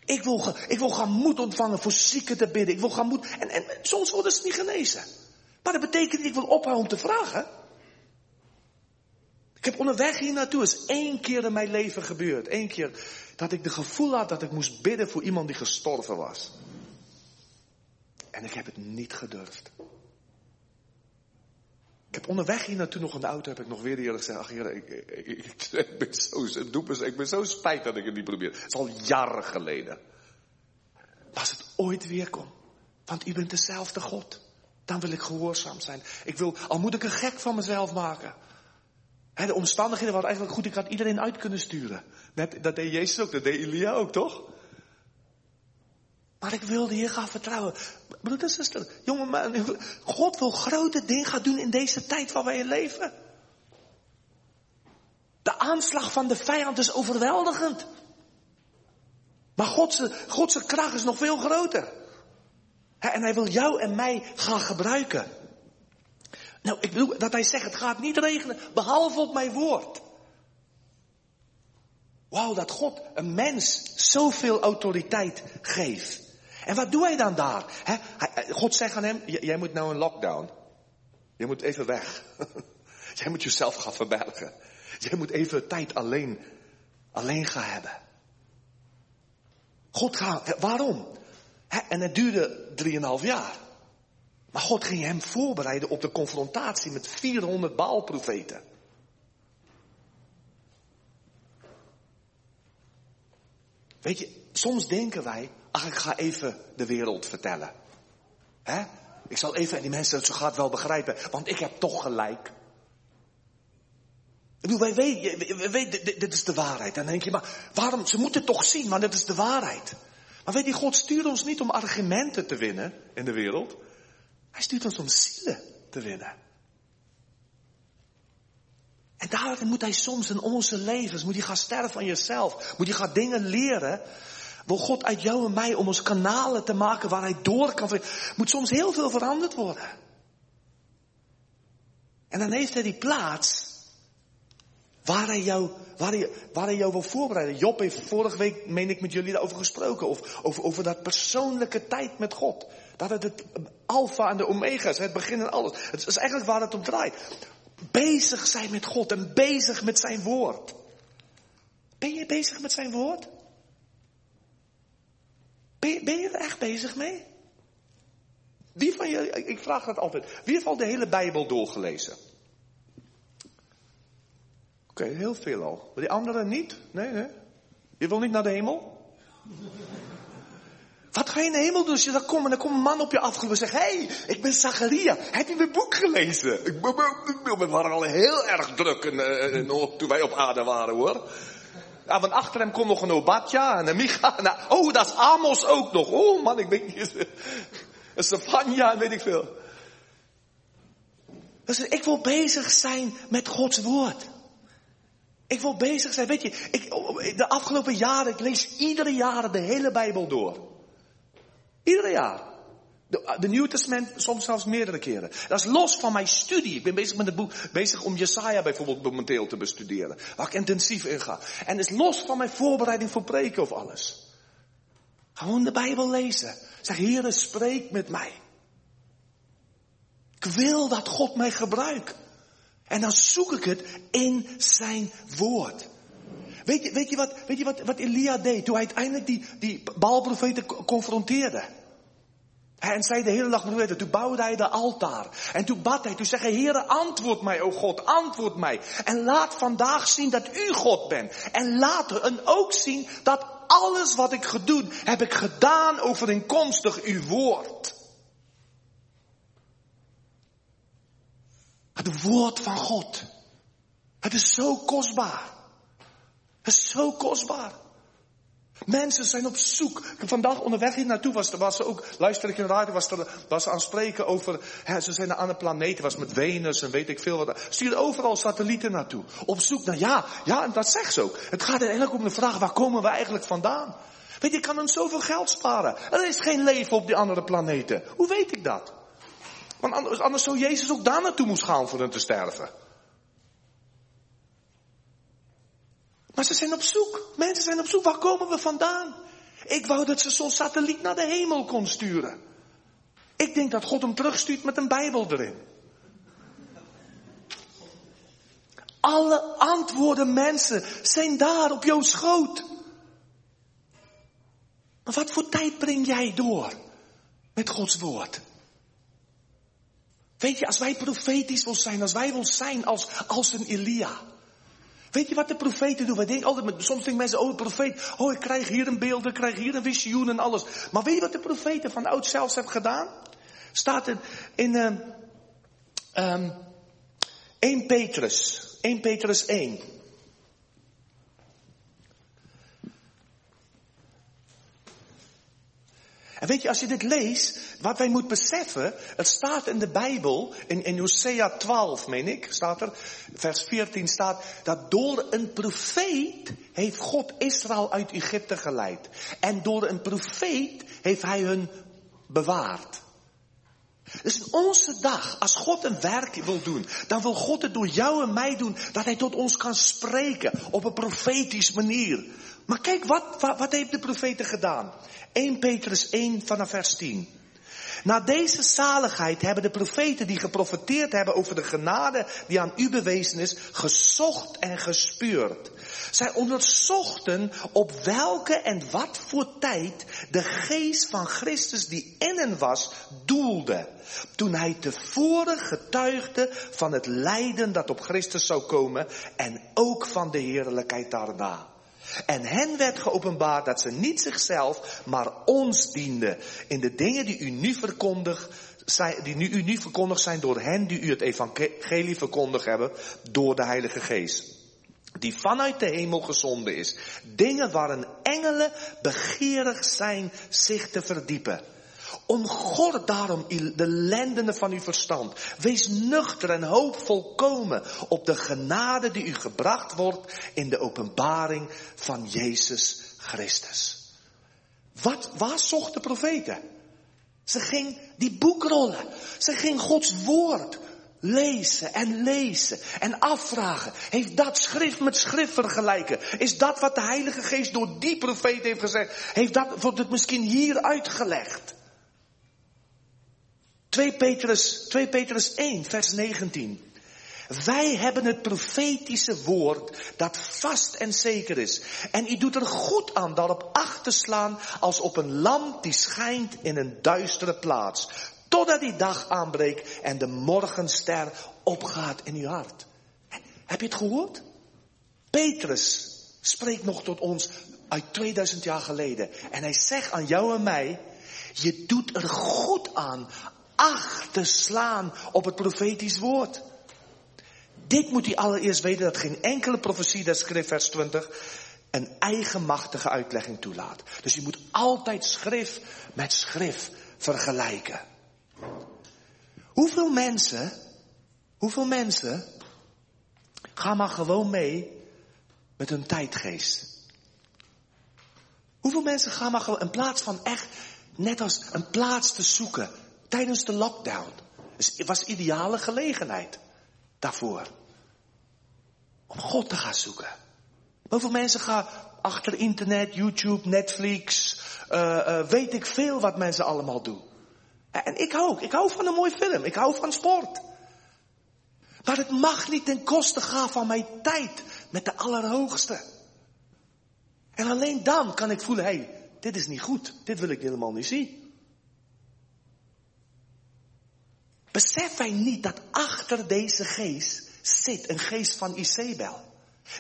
Ik wil, ik wil gaan moed ontvangen voor zieken te bidden. Ik wil gaan moed. En, en soms worden ze niet genezen. Maar dat betekent niet, ik wil ophouden om te vragen. Ik heb onderweg hier naartoe is één keer in mijn leven gebeurd. Eén keer dat ik de gevoel had dat ik moest bidden voor iemand die gestorven was. En ik heb het niet gedurfd. Ik heb onderweg hier naartoe nog in de auto, heb ik nog weer eerder gezegd, ach heer, ik, ik, ik, ben zo, ik ben zo spijt dat ik het niet probeer. Het is al jaren geleden. Maar als het ooit weer komt, want u bent dezelfde God, dan wil ik gehoorzaam zijn. Ik wil, al moet ik een gek van mezelf maken, de omstandigheden waren eigenlijk goed. Ik had iedereen uit kunnen sturen. Dat deed Jezus ook, dat deed Elia ook, toch? Maar ik wilde hier gaan vertrouwen. Broeder en zuster, jongen, God wil grote dingen gaan doen in deze tijd waar wij leven. De aanslag van de vijand is overweldigend. Maar Godse, Godse kracht is nog veel groter. En hij wil jou en mij gaan gebruiken. Nou, ik bedoel dat hij zegt, het gaat niet regenen, behalve op mijn woord. Wauw, dat God een mens zoveel autoriteit geeft. En wat doe hij dan daar? God zegt aan hem, jij moet nou een lockdown. Je moet even weg. jij moet jezelf gaan verbergen. Jij moet even tijd alleen, alleen gaan hebben. God gaat, waarom? En het duurde drieënhalf jaar. Maar God ging hem voorbereiden op de confrontatie met 400 Baalprofeten. Weet je, soms denken wij, ach ik ga even de wereld vertellen. hè? Ik zal even, en die mensen het zo gaat wel begrijpen, want ik heb toch gelijk. Ik weten, dit, dit is de waarheid. Dan denk je, maar waarom, ze moeten het toch zien, maar dit is de waarheid. Maar weet je, God stuurt ons niet om argumenten te winnen in de wereld. Hij stuurt ons om zielen te winnen. En daarom moet hij soms in onze levens, moet hij gaan sterven van jezelf. Moet hij gaan dingen leren. Wil God uit jou en mij om ons kanalen te maken waar hij door kan. Moet soms heel veel veranderd worden. En dan heeft hij die plaats waar hij jou, waar hij, waar hij jou wil voorbereiden. Job heeft vorige week, meen ik, met jullie daarover gesproken. Of, over, over dat persoonlijke tijd met God. Dat het het alfa en de omega is, het begin en alles. Het is eigenlijk waar het om draait. Bezig zijn met God en bezig met zijn woord. Ben je bezig met zijn woord? Ben je, ben je er echt bezig mee? Wie van jullie, ik vraag dat altijd, wie heeft al de hele Bijbel doorgelezen? Oké, heel veel al. Maar die anderen niet? Nee, nee. Je wil niet naar de hemel? Wat ga je in de hemel doen als je daar komt en dan komt een man op je afgelopen en zegt, hé, hey, ik ben Zacharia, heb je mijn boek gelezen? Ik, we waren al heel erg druk en, en, toen wij op aarde waren hoor. Ja, want achter hem komt nog een Obadja en een Micha. Nou, oh, dat is Amos ook nog. Oh man, ik weet niet. Een Savanja, weet ik veel. Dus ik wil bezig zijn met Gods woord. Ik wil bezig zijn. Weet je, ik, de afgelopen jaren, ik lees iedere jaar de hele Bijbel door. Iedere jaar. De, de Nieuw Testament soms zelfs meerdere keren. Dat is los van mijn studie. Ik ben bezig met het boek, bezig om Jesaja bijvoorbeeld momenteel te bestuderen. Waar ik intensief in ga. En het is los van mijn voorbereiding voor preken of alles. Gewoon de Bijbel lezen. Zeg, Heere, spreek met mij. Ik wil dat God mij gebruikt. En dan zoek ik het in zijn woord. Weet je, weet je, wat, weet je wat, wat Elia deed toen hij uiteindelijk die, die Baalprofeten confronteerde? En zei de hele dag profeten, toen bouwde hij de altaar. En toen bad hij, toen zei hij, Heere, antwoord mij, o God, antwoord mij. En laat vandaag zien dat u God bent. En later en ook zien dat alles wat ik gedaan, heb ik gedaan overeenkomstig uw woord. Het woord van God. Het is zo kostbaar. Het is zo kostbaar. Mensen zijn op zoek. Vandaag onderweg hier naartoe was, was ze ook, luister ik in de radio, was, er, was ze aan het spreken over, hè, ze zijn naar andere planeten, was met Venus en weet ik veel wat. Stuur overal satellieten naartoe. Op zoek naar, ja, ja, dat zegt ze ook. Het gaat eigenlijk om de vraag, waar komen we eigenlijk vandaan? Weet je, ik kan dan zoveel geld sparen. Er is geen leven op die andere planeten. Hoe weet ik dat? Want anders, anders zou Jezus ook daar naartoe moest gaan voor hen te sterven. Maar ze zijn op zoek. Mensen zijn op zoek. Waar komen we vandaan? Ik wou dat ze zo'n satelliet naar de hemel kon sturen. Ik denk dat God hem terugstuurt met een Bijbel erin. Alle antwoorden mensen zijn daar op jouw schoot. Maar wat voor tijd breng jij door met Gods woord? Weet je, als wij profetisch wil zijn, als wij wil zijn als, als een Elia. Weet je wat de profeten doen? Wij denken altijd, soms denken mensen, oh profeet, oh ik krijg hier een beeld, ik krijg hier een visioen en alles. Maar weet je wat de profeten van oud zelfs hebben gedaan? Staat in, in uh, um, 1 Petrus, 1 Petrus 1. En weet je, als je dit leest, wat wij moeten beseffen, het staat in de Bijbel, in, in Hosea 12, meen ik, staat er, vers 14 staat, dat door een profeet heeft God Israël uit Egypte geleid. En door een profeet heeft hij hun bewaard. Dus in onze dag, als God een werk wil doen, dan wil God het door jou en mij doen, dat hij tot ons kan spreken op een profetisch manier. Maar kijk, wat, wat, wat heeft de profeten gedaan? 1 Petrus 1 vanaf vers 10. Na deze zaligheid hebben de profeten die geprofeteerd hebben over de genade die aan u bewezen is, gezocht en gespeurd. Zij onderzochten op welke en wat voor tijd de geest van Christus die in hen was, doelde. Toen hij tevoren getuigde van het lijden dat op Christus zou komen en ook van de heerlijkheid daarna. En hen werd geopenbaard dat ze niet zichzelf, maar ons dienden. In de dingen die u nu verkondigt, zijn, die nu u nu verkondigd zijn door hen die u het evangelie verkondigd hebben, door de Heilige Geest. Die vanuit de hemel gezonden is. Dingen waarin engelen begeerig zijn zich te verdiepen. Omgord daarom de lendenen van uw verstand. Wees nuchter en hoop volkomen op de genade die u gebracht wordt in de openbaring van Jezus Christus. Wat, waar zocht de profeten? Ze ging die boekrollen. Ze ging Gods woord lezen en lezen en afvragen. Heeft dat schrift met schrift vergelijken? Is dat wat de Heilige Geest door die profeet heeft gezegd? Heeft dat, wordt het misschien hier uitgelegd? 2 Petrus, 2 Petrus 1, vers 19. Wij hebben het profetische woord dat vast en zeker is. En u doet er goed aan daarop acht te slaan als op een lamp die schijnt in een duistere plaats. Totdat die dag aanbreekt en de morgenster opgaat in uw hart. Heb je het gehoord? Petrus spreekt nog tot ons uit 2000 jaar geleden. En hij zegt aan jou en mij, je doet er goed aan acht te slaan op het profetisch woord. Dit moet hij allereerst weten dat geen enkele profetie des schrift vers 20 een eigenmachtige uitlegging toelaat. Dus je moet altijd schrift met schrift vergelijken. Hoeveel mensen, hoeveel mensen gaan maar gewoon mee met hun tijdgeest? Hoeveel mensen gaan maar gewoon in plaats van echt net als een plaats te zoeken tijdens de lockdown? Het was ideale gelegenheid daarvoor. Om God te gaan zoeken. Hoeveel mensen gaan achter internet, YouTube, Netflix, uh, uh, weet ik veel wat mensen allemaal doen. En ik ook. Ik hou van een mooi film. Ik hou van sport. Maar het mag niet ten koste gaan van mijn tijd met de Allerhoogste. En alleen dan kan ik voelen, hé, hey, dit is niet goed. Dit wil ik helemaal niet zien. Besef wij niet dat achter deze geest zit een geest van Isabel.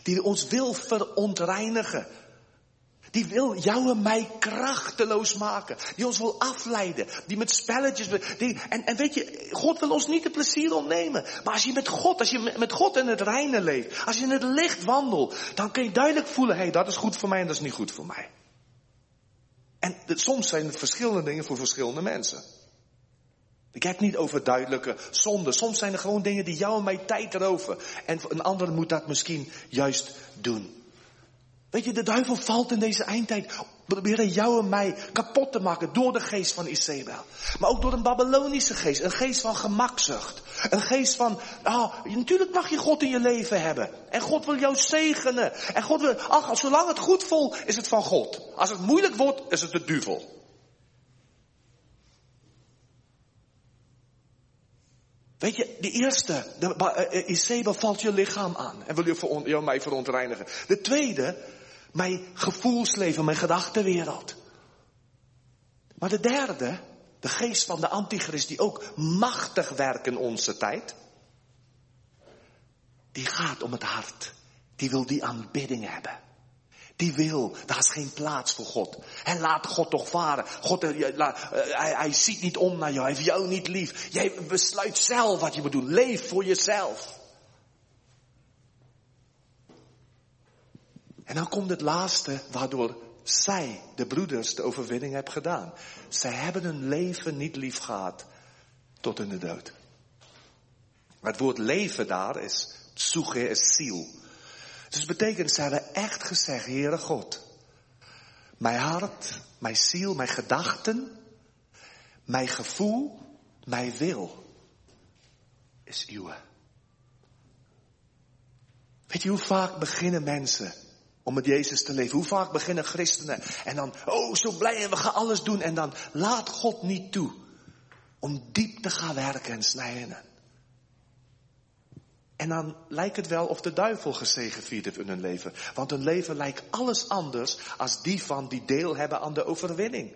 Die ons wil verontreinigen. Die wil jou en mij krachteloos maken. Die ons wil afleiden. Die met spelletjes. Die, en, en weet je, God wil ons niet het plezier ontnemen. Maar als je met God, als je met God in het reine leeft. Als je in het licht wandelt. Dan kun je duidelijk voelen, hé, hey, dat is goed voor mij en dat is niet goed voor mij. En soms zijn het verschillende dingen voor verschillende mensen. Ik heb niet over duidelijke zonden. Soms zijn er gewoon dingen die jou en mij tijd erover. En een ander moet dat misschien juist doen. Weet je, de duivel valt in deze eindtijd proberen jou en mij kapot te maken door de geest van Isabel. Maar ook door een Babylonische geest, een geest van gemakzucht. Een geest van, ah, natuurlijk mag je God in je leven hebben. En God wil jou zegenen. En God wil, ach, zolang het goed voelt, is het van God. Als het moeilijk wordt, is het de duivel. Weet je, de eerste, de, uh, Isabel valt je lichaam aan en wil je jou mij verontreinigen. De tweede, mijn gevoelsleven, mijn gedachtenwereld. Maar de derde, de geest van de antichrist die ook machtig werkt in onze tijd. Die gaat om het hart. Die wil die aanbidding hebben. Die wil, daar is geen plaats voor God. En laat God toch varen. God, eh, eh, hij, hij ziet niet om naar jou, hij heeft jou niet lief. Jij besluit zelf wat je moet doen. Leef voor jezelf. En dan komt het laatste waardoor zij, de broeders, de overwinning hebben gedaan. Zij hebben hun leven niet lief gehad tot in de dood. Maar het woord leven daar is zoeken is ziel. Dus betekent, ze hebben echt gezegd, Heere God, mijn hart, mijn ziel, mijn gedachten, mijn gevoel, mijn wil is uw. Weet je hoe vaak beginnen mensen om met Jezus te leven? Hoe vaak beginnen christenen en dan, oh zo blij en we gaan alles doen en dan laat God niet toe om diep te gaan werken en snijden. En dan lijkt het wel of de duivel gezegevierd heeft in hun leven. Want hun leven lijkt alles anders als die van die deel hebben aan de overwinning.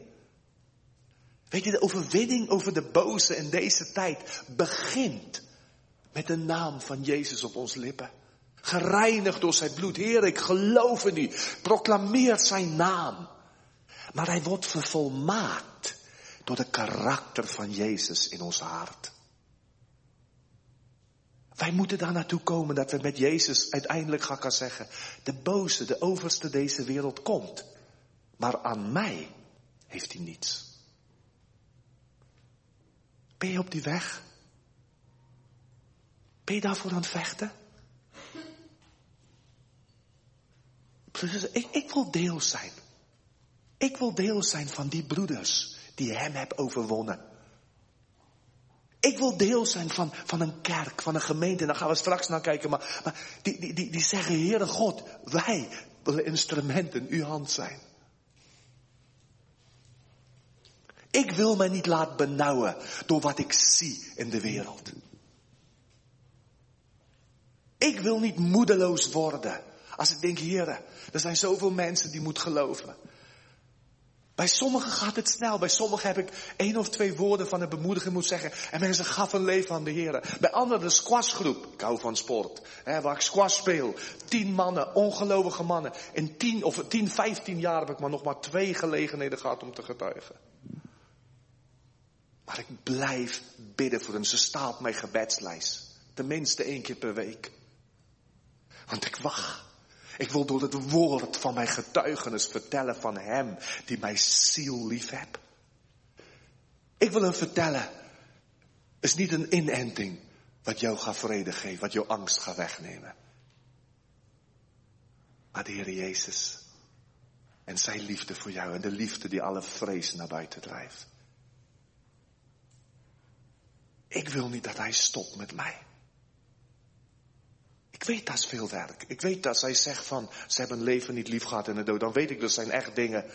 Weet je, de overwinning over de boze in deze tijd begint met de naam van Jezus op ons lippen. Gereinigd door zijn bloed. Heer, ik geloof in u. Proclameer zijn naam. Maar hij wordt vervolmaakt door de karakter van Jezus in ons hart. Wij moeten daar naartoe komen dat we met Jezus uiteindelijk gaan kan zeggen, de boze, de overste deze wereld komt. Maar aan mij heeft hij niets. Ben je op die weg? Ben je daarvoor aan het vechten? Ik, ik wil deel zijn. Ik wil deel zijn van die broeders die hem hebben overwonnen. Ik wil deel zijn van, van een kerk, van een gemeente. En daar gaan we straks naar kijken. Maar, die, die, die, die zeggen, Heere God, wij willen instrumenten in uw hand zijn. Ik wil mij niet laten benauwen door wat ik zie in de wereld. Ik wil niet moedeloos worden. Als ik denk, heren, er zijn zoveel mensen die moeten geloven. Bij sommigen gaat het snel. Bij sommigen heb ik één of twee woorden van een bemoediging moet zeggen. En mensen gaf een leven aan de heren. Bij anderen de squashgroep. Ik hou van sport. Hè, waar ik squash speel. Tien mannen, ongelovige mannen. In tien of tien, vijftien jaar heb ik maar nog maar twee gelegenheden gehad om te getuigen. Maar ik blijf bidden voor hem. Ze staat op mijn gebedslijst. Tenminste één keer per week. Want ik wacht. Ik wil door het woord van mijn getuigenis vertellen van Hem die mijn ziel lief hebt. Ik wil hem vertellen. Is niet een inenting wat jou gaat vrede geven, wat jouw angst gaat wegnemen. Maar de Heer Jezus en zijn liefde voor jou en de liefde die alle vrees naar buiten drijft. Ik wil niet dat hij stopt met mij. Ik weet dat is veel werk. Ik weet dat zij zegt van, ze hebben een leven niet lief gehad in de dood. Dan weet ik, dat zijn echt dingen.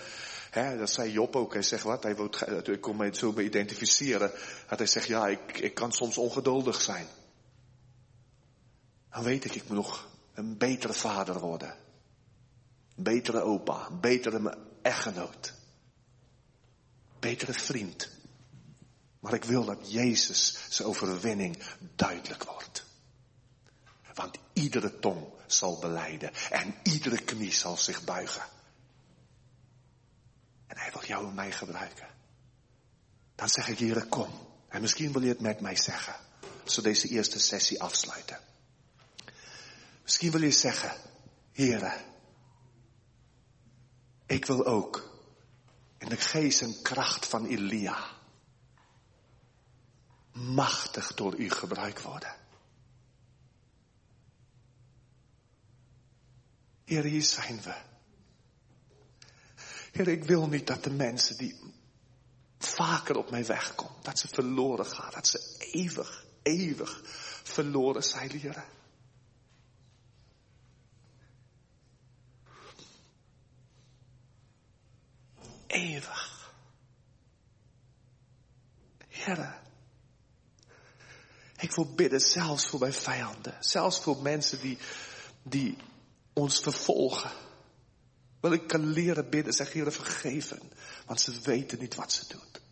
Hè, dat zei Job ook. Hij zegt wat, hij wil, ik kon me zo mee identificeren. Dat hij zegt, ja, ik, ik kan soms ongeduldig zijn. Dan weet ik, ik moet nog een betere vader worden. Een betere opa, een betere echtgenoot. Betere vriend. Maar ik wil dat Jezus zijn overwinning duidelijk wordt. Want iedere tong zal beleiden en iedere knie zal zich buigen. En hij wil jou en mij gebruiken. Dan zeg ik, hier, kom. En misschien wil je het met mij zeggen. Als we deze eerste sessie afsluiten. Misschien wil je zeggen, Here, ik wil ook in de geest en kracht van Elia machtig door u gebruikt worden. Heer, hier zijn we. Heer, ik wil niet dat de mensen die vaker op mijn weg komen, dat ze verloren gaan, dat ze eeuwig, eeuwig verloren zijn, Heer. Eeuwig. Heer, ik wil bidden zelfs voor mijn vijanden, zelfs voor mensen die, die ons vervolgen. Wil ik kan leren bidden, zeg Heer, vergeven. Want ze weten niet wat ze doen.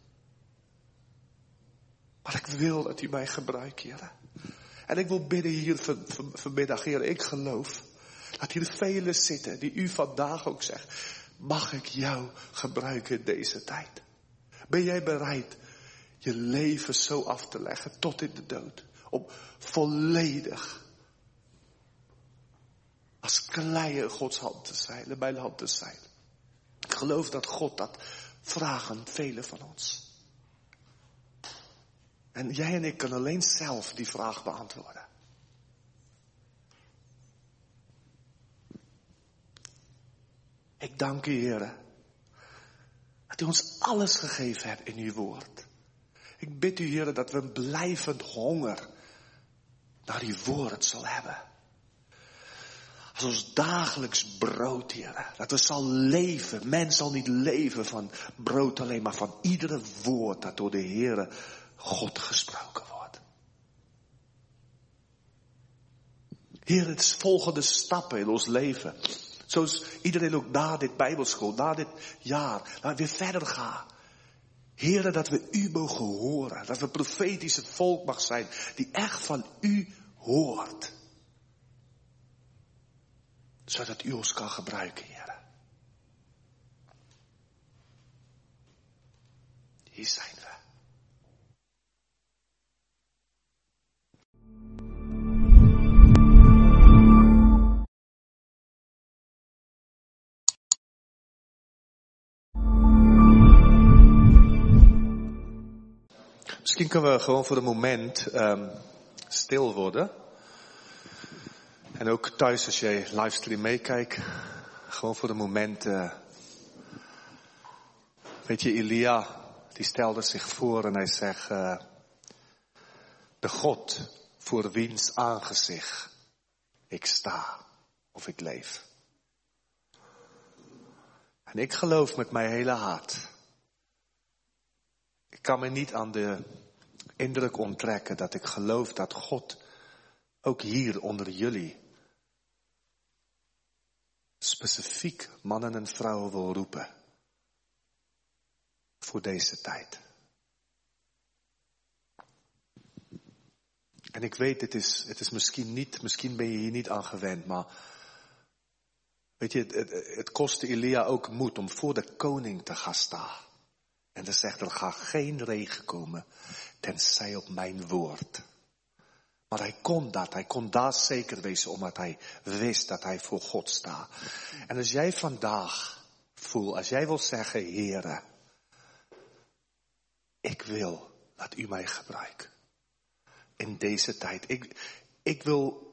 Maar ik wil dat u mij gebruikt, Heer. En ik wil bidden hier van, van, vanmiddag, Heer, ik geloof dat hier velen zitten die u vandaag ook zegt. Mag ik jou gebruiken deze tijd? Ben jij bereid je leven zo af te leggen tot in de dood? Om volledig als klei in Gods hand te zijn, mijn hand te zijn. Ik geloof dat God dat vragen, velen van ons. En jij en ik kunnen alleen zelf die vraag beantwoorden. Ik dank u, Heer, dat u ons alles gegeven hebt in uw woord. Ik bid u, Heer, dat we een blijvend honger naar uw woord zal hebben als ons dagelijks brood, Heer. Dat we zal leven. Men zal niet leven van brood alleen, maar van iedere woord dat door de Heere God gesproken wordt. Heer, het volgende stappen in ons leven. Zoals iedereen ook na dit bijbelschool, na dit jaar, we weer verder gaan. Heren, dat we u mogen horen. Dat we profetische volk mag zijn die echt van u hoort. Zodat u ons kan gebruiken, Heer. Hier zijn we. Misschien kunnen we gewoon voor een moment um, stil worden. En ook thuis als je livestream meekijkt, gewoon voor een moment. Uh, weet je, Elia, die stelde zich voor en hij zegt, uh, de God voor wiens aangezicht ik sta of ik leef. En ik geloof met mijn hele hart. Ik kan me niet aan de indruk onttrekken dat ik geloof dat God ook hier onder jullie specifiek mannen en vrouwen wil roepen voor deze tijd. En ik weet, het is, het is misschien niet, misschien ben je hier niet aan gewend, maar weet je, het, het, het kostte Elia ook moed om voor de koning te gaan staan. En dan zegt er gaat geen regen komen, tenzij op mijn woord. Maar hij kon dat, hij kon daar zeker wezen, omdat hij wist dat hij voor God staat. En als jij vandaag voelt, als jij wil zeggen, Heere, ik wil dat u mij gebruikt. In deze tijd. Ik, ik wil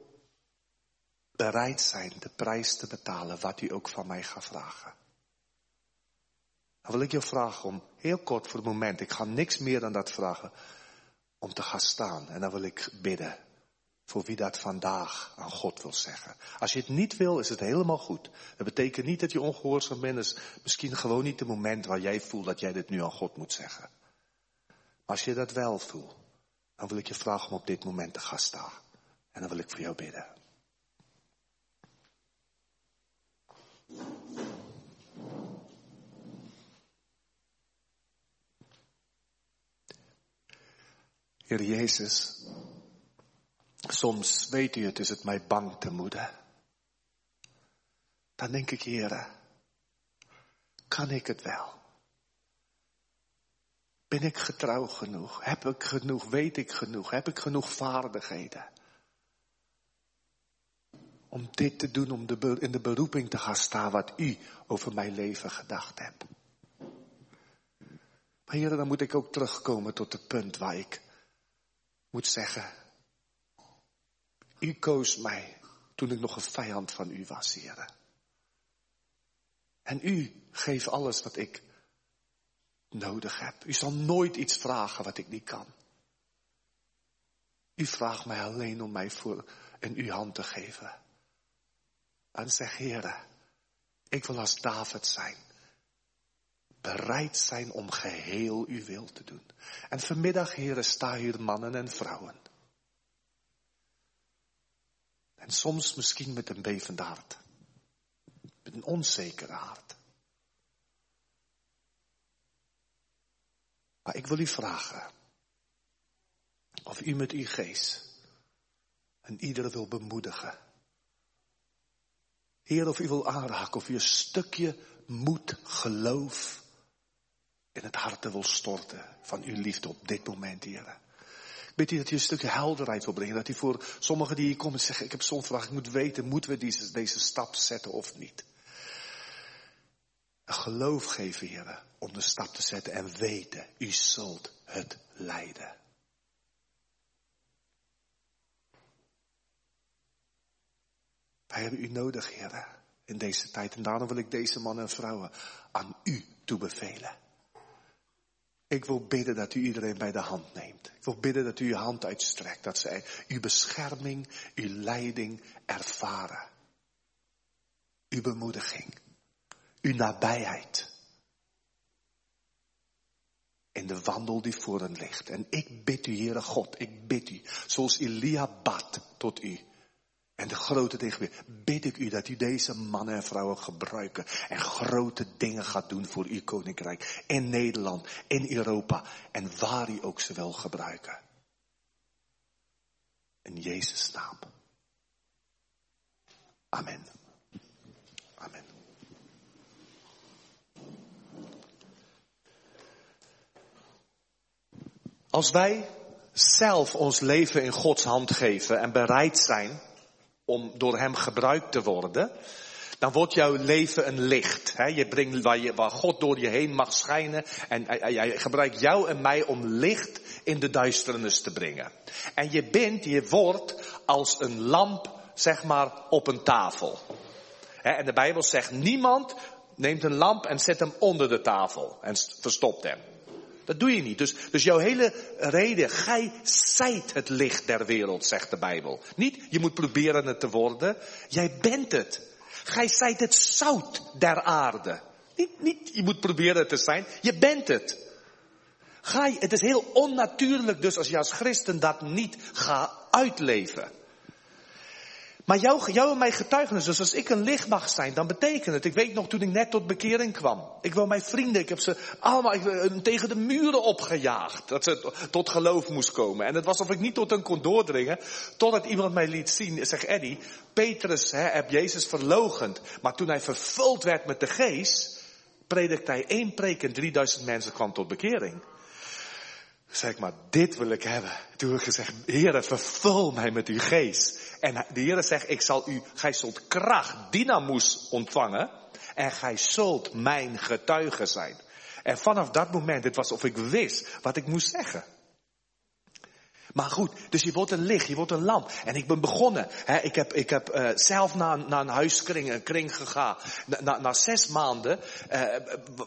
bereid zijn de prijs te betalen wat u ook van mij gaat vragen. Dan wil ik je vragen om heel kort voor het moment, ik ga niks meer dan dat vragen, om te gaan staan. En dan wil ik bidden voor wie dat vandaag aan God wil zeggen. Als je het niet wil, is het helemaal goed. Dat betekent niet dat je ongehoorzaam bent. Is misschien gewoon niet het moment waar jij voelt dat jij dit nu aan God moet zeggen. Maar als je dat wel voelt, dan wil ik je vragen om op dit moment te gaan staan. En dan wil ik voor jou bidden. Heer Jezus, soms weet u het, is het mij bang te moeden. Dan denk ik, Heer, kan ik het wel? Ben ik getrouw genoeg? Heb ik genoeg? Weet ik genoeg? Heb ik genoeg vaardigheden? Om dit te doen, om de, in de beroeping te gaan staan wat u over mijn leven gedacht hebt. Maar heren, dan moet ik ook terugkomen tot het punt waar ik moet zeggen, u koos mij toen ik nog een vijand van u was, heren. En u geeft alles wat ik nodig heb. U zal nooit iets vragen wat ik niet kan. U vraagt mij alleen om mij voor in uw hand te geven. En zeg, heren, ik wil als David zijn bereid zijn om geheel uw wil te doen. En vanmiddag, heren, sta hier mannen en vrouwen. En soms misschien met een bevende hart. Met een onzekere hart. Maar ik wil u vragen. Of u met uw geest. En iedereen wil bemoedigen. Heer, of u wil aanraken. Of u een stukje moed, geloof in het hart wil storten van uw liefde op dit moment, Heer. Bid u dat u een stukje helderheid wil brengen. Dat u voor sommigen die hier komen zeggen, ik heb zo'n vraag, ik moet weten, moeten we deze, deze stap zetten of niet? Een geloof geven, Heer, om de stap te zetten en weten, u zult het leiden. Wij hebben u nodig, Heer, in deze tijd. En daarom wil ik deze mannen en vrouwen aan u toebevelen. Ik wil bidden dat u iedereen bij de hand neemt. Ik wil bidden dat u uw hand uitstrekt. Dat zij uw bescherming, uw leiding ervaren. Uw bemoediging. Uw nabijheid. In de wandel die voor hen ligt. En ik bid u, Heere God, ik bid u, zoals Elia bad tot u. En de grote tegenweer. Bid ik u dat u deze mannen en vrouwen gebruiken. En grote dingen gaat doen voor uw koninkrijk. In Nederland, in Europa. En waar u ook ze wel gebruiken. In Jezus' naam. Amen. Amen. Als wij zelf ons leven in Gods hand geven en bereid zijn om door Hem gebruikt te worden, dan wordt jouw leven een licht. Hè? Je brengt waar, waar God door je heen mag schijnen en hij gebruikt jou en mij om licht in de duisternis te brengen. En je bent, je wordt als een lamp, zeg maar, op een tafel. En de Bijbel zegt, niemand neemt een lamp en zet hem onder de tafel en verstopt hem. Dat doe je niet. Dus, dus jouw hele reden, gij zijt het licht der wereld, zegt de Bijbel. Niet, je moet proberen het te worden. Jij bent het. Gij zijt het zout der aarde. Niet, niet, je moet proberen het te zijn. Je bent het. Ga je, het is heel onnatuurlijk dus als je als christen dat niet gaat uitleven. Maar jouw, jou en mijn getuigenis, dus als ik een licht mag zijn, dan betekent het, ik weet nog toen ik net tot bekering kwam. Ik wil mijn vrienden, ik heb ze allemaal ik, eh, tegen de muren opgejaagd. Dat ze tot geloof moest komen. En het was alsof ik niet tot hen kon doordringen, totdat iemand mij liet zien. Zeg Eddie, Petrus hè, heb Jezus verlogend. Maar toen hij vervuld werd met de geest, predikte hij één preek en 3000 mensen kwam tot bekering. Zeg maar, dit wil ik hebben. Toen heb ik gezegd, Heere, vervul mij met uw geest. En de Heer zegt, ik zal u, gij zult kracht, dynamus ontvangen. En gij zult mijn getuige zijn. En vanaf dat moment, het was of ik wist wat ik moest zeggen. Maar goed, dus je wordt een licht, je wordt een lamp. En ik ben begonnen. Hè, ik heb, ik heb uh, zelf naar, naar een huiskring, een kring gegaan. Na, na, zes maanden uh,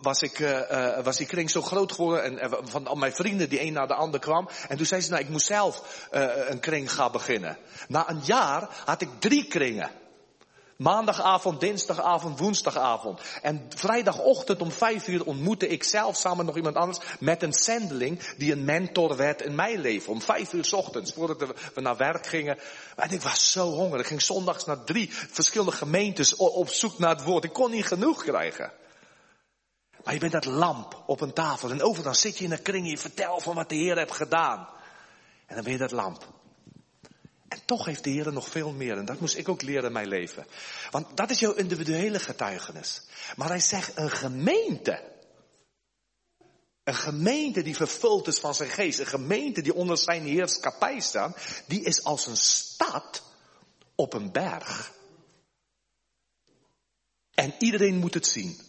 was, ik, uh, was die kring zo groot geworden. En van al mijn vrienden, die een naar de ander kwam. En toen zei ze, nou ik moest zelf een kring gaan beginnen. Na een jaar had ik drie kringen. Maandagavond, dinsdagavond, woensdagavond. En vrijdagochtend om vijf uur ontmoette ik zelf samen nog iemand anders met een zendeling die een mentor werd in mijn leven. Om vijf uur s ochtends, voordat we naar werk gingen. En ik was zo hongerig. Ik ging zondags naar drie verschillende gemeentes op zoek naar het woord. Ik kon niet genoeg krijgen. Maar je bent dat lamp op een tafel. En overal zit je in een kring en je vertelt van wat de Heer heeft gedaan. En dan ben je dat lamp. En toch heeft de Heer nog veel meer. En dat moest ik ook leren in mijn leven. Want dat is jouw individuele getuigenis. Maar hij zegt een gemeente. Een gemeente die vervuld is van zijn geest. Een gemeente die onder zijn heerschappij staat. Die is als een stad op een berg. En iedereen moet het zien.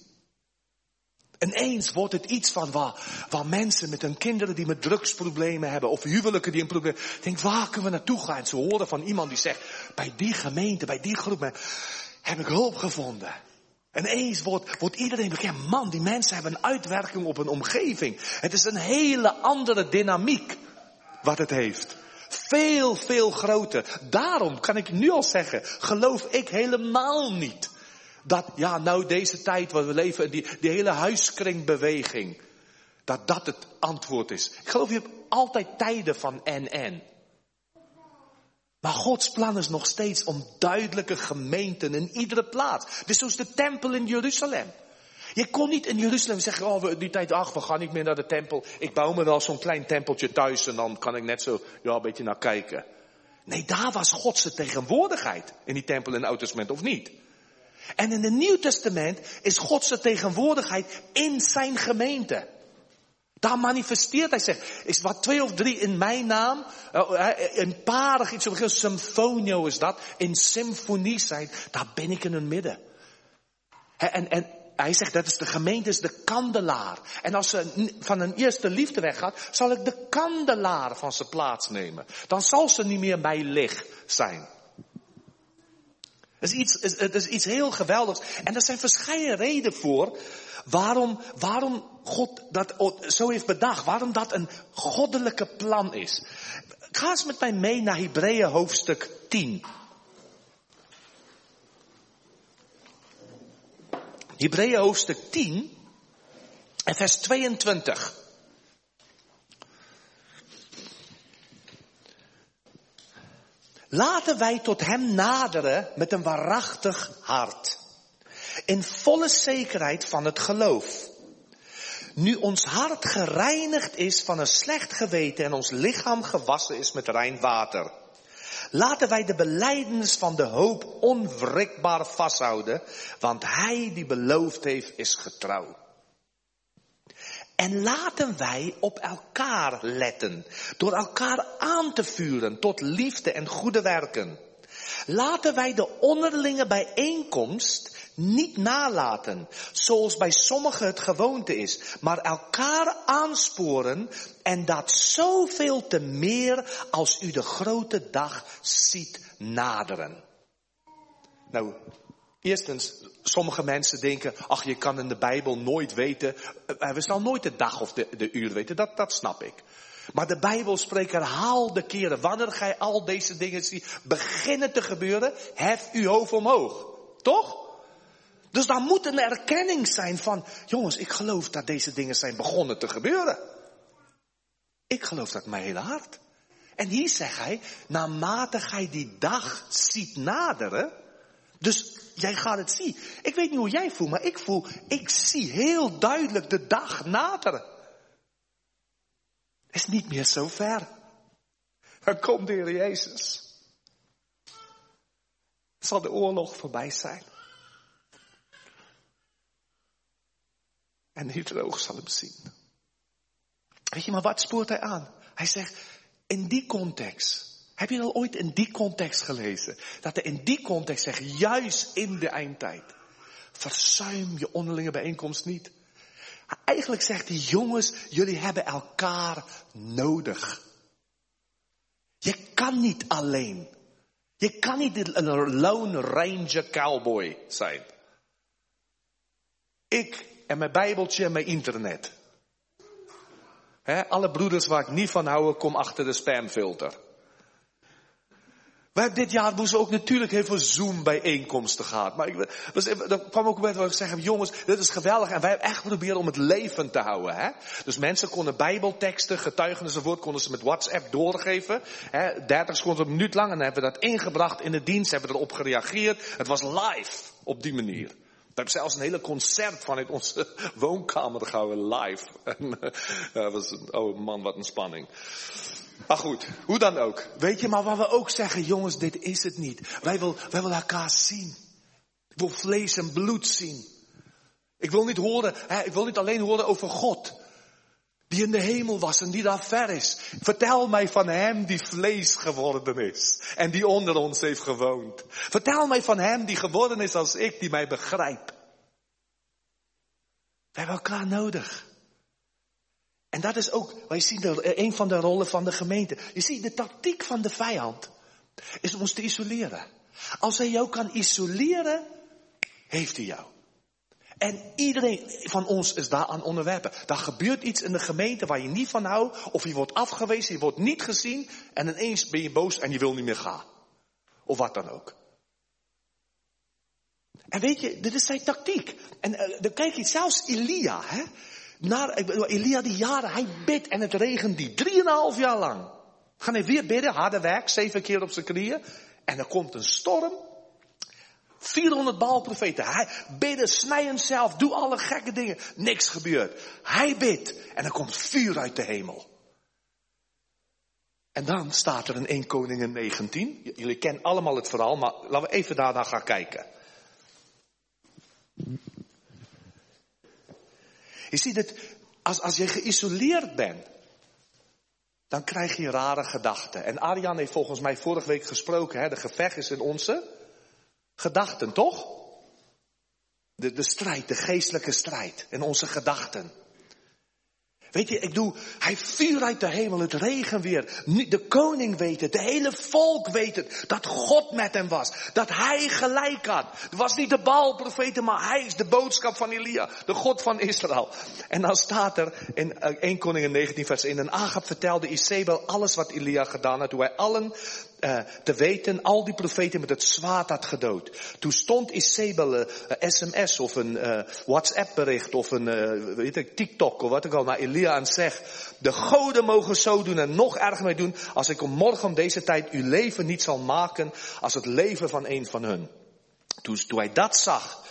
En eens wordt het iets van waar, waar mensen met hun kinderen die met drugsproblemen hebben, of huwelijken die een probleem Denk, waar kunnen we naartoe gaan? Ze horen van iemand die zegt, bij die gemeente, bij die groep, heb ik hulp gevonden. En eens wordt, wordt iedereen bekend, man, die mensen hebben een uitwerking op een omgeving. Het is een hele andere dynamiek wat het heeft. Veel, veel groter. Daarom kan ik nu al zeggen, geloof ik helemaal niet dat, ja, nou deze tijd waar we leven, die, die hele huiskringbeweging, dat dat het antwoord is. Ik geloof, je hebt altijd tijden van en-en. Maar Gods plan is nog steeds om duidelijke gemeenten in iedere plaats. Dus zoals de tempel in Jeruzalem. Je kon niet in Jeruzalem zeggen, oh, die tijd, ach, we gaan niet meer naar de tempel. Ik bouw me wel zo'n klein tempeltje thuis en dan kan ik net zo, ja, een beetje naar kijken. Nee, daar was Godse tegenwoordigheid in die tempel in het Oude Testament, of niet? En in het Nieuw Testament is Godse tegenwoordigheid in zijn gemeente. Daar manifesteert hij zich. Is wat twee of drie in mijn naam, een parig iets, een symfonio is dat, in symfonie zijn, daar ben ik in het midden. En, en hij zegt dat is de gemeente, is de kandelaar. En als ze van een eerste liefde weggaat, zal ik de kandelaar van zijn plaats nemen. Dan zal ze niet meer bij licht zijn. Het is iets, het is iets heel geweldigs. En er zijn verschillende redenen voor waarom, waarom God dat zo heeft bedacht. Waarom dat een goddelijke plan is. Ga eens met mij mee naar Hebreeën hoofdstuk 10. Hebreeën hoofdstuk 10 en vers 22. Laten wij tot Hem naderen met een waarachtig hart. In volle zekerheid van het geloof. Nu ons hart gereinigd is van een slecht geweten en ons lichaam gewassen is met rein water. Laten wij de beleidenis van de hoop onwrikbaar vasthouden, want Hij die beloofd heeft is getrouw. En laten wij op elkaar letten, door elkaar aan te vuren tot liefde en goede werken. Laten wij de onderlinge bijeenkomst niet nalaten, zoals bij sommigen het gewoonte is, maar elkaar aansporen en dat zoveel te meer als u de grote dag ziet naderen. Nou, eerstens, sommige mensen denken, ach je kan in de Bijbel nooit weten, eh, we zal nooit de dag of de, de uur weten, dat, dat snap ik. Maar de Bijbel spreekt herhaalde keren, wanneer gij al deze dingen ziet beginnen te gebeuren, hef uw hoofd omhoog. Toch? Dus daar moet een erkenning zijn van, jongens, ik geloof dat deze dingen zijn begonnen te gebeuren. Ik geloof dat mijn hele hart. En hier zegt hij, naarmate gij die dag ziet naderen, dus jij gaat het zien. Ik weet niet hoe jij voelt, maar ik voel, ik zie heel duidelijk de dag naderen. Het is niet meer zo ver. Er komt de Heer Jezus. Zal de oorlog voorbij zijn. En niet oog zal hem zien. Weet je, maar wat spoort hij aan? Hij zegt, in die context. Heb je al ooit in die context gelezen? Dat er in die context zegt, juist in de eindtijd. Verzuim je onderlinge bijeenkomst niet. Eigenlijk zegt hij, jongens, jullie hebben elkaar nodig. Je kan niet alleen. Je kan niet een lone ranger cowboy zijn. Ik en mijn bijbeltje en mijn internet. alle broeders waar ik niet van hou, kom achter de spamfilter. We hebben dit jaar moesten ook natuurlijk heel veel Zoom bijeenkomsten gehad. Maar ik, dat kwam ook een moment waar ik zeg, jongens, dit is geweldig. En wij hebben echt geprobeerd om het leven te houden. Hè? Dus mensen konden bijbelteksten, getuigenissen enzovoort, konden ze met WhatsApp doorgeven. Hè? 30 seconden een minuut lang. En hebben we dat ingebracht in de dienst, hebben erop gereageerd. Het was live op die manier. We hebben zelfs een hele concert vanuit onze woonkamer gehouden, live. En, uh, was, oh man, wat een spanning. Maar goed, hoe dan ook. Weet je, maar waar we ook zeggen, jongens, dit is het niet. Wij willen wij wil elkaar zien. Ik wil vlees en bloed zien. Ik wil niet horen, hè, ik wil niet alleen horen over God. Die in de hemel was en die daar ver is. Vertel mij van hem die vlees geworden is. En die onder ons heeft gewoond. Vertel mij van hem die geworden is als ik, die mij begrijpt. We hebben elkaar nodig. En dat is ook, wij zien de, een van de rollen van de gemeente. Je ziet, de tactiek van de vijand is ons te isoleren. Als hij jou kan isoleren, heeft hij jou. En iedereen van ons is daaraan onderwerpen. Daar gebeurt iets in de gemeente waar je niet van houdt, of je wordt afgewezen, je wordt niet gezien, en ineens ben je boos en je wil niet meer gaan. Of wat dan ook. En weet je, dit is zijn tactiek. En uh, dan kijk je zelfs Elia, hè. Naar, Elia die jaren, hij bidt en het regent die. Drieënhalf jaar lang. Gaan hij weer bidden, harde werk, zeven keer op zijn knieën. En er komt een storm. 400 baalprofeten. Hij bidden, snijden zelf, doe alle gekke dingen. Niks gebeurt. Hij bidt en er komt vuur uit de hemel. En dan staat er in 1 Koningen 19. Jullie kennen allemaal het verhaal, maar laten we even daarna gaan kijken. Je ziet het, als, als je geïsoleerd bent, dan krijg je rare gedachten. En Arjan heeft volgens mij vorige week gesproken, hè, de gevecht is in onze gedachten, toch? De, de strijd, de geestelijke strijd in onze gedachten. Weet je, ik doe, hij vuur uit de hemel, het regen weer. De koning weet het, de hele volk weet het, dat God met hem was. Dat hij gelijk had. Het was niet de Baalprofeten, maar hij is de boodschap van Elia, de God van Israël. En dan staat er in 1 eh, Koningen 19 vers 1, en Agab vertelde Isabel alles wat Elia gedaan had, hoe hij allen uh, te weten, al die profeten met het zwaard had gedood. Toen stond Isabel een uh, sms of een uh, WhatsApp bericht of een weet ik, TikTok of wat ik al naar Elia aan zeg. De goden mogen zo doen en nog erger mee doen als ik om morgen om deze tijd uw leven niet zal maken als het leven van een van hun. Toen, toen hij dat zag,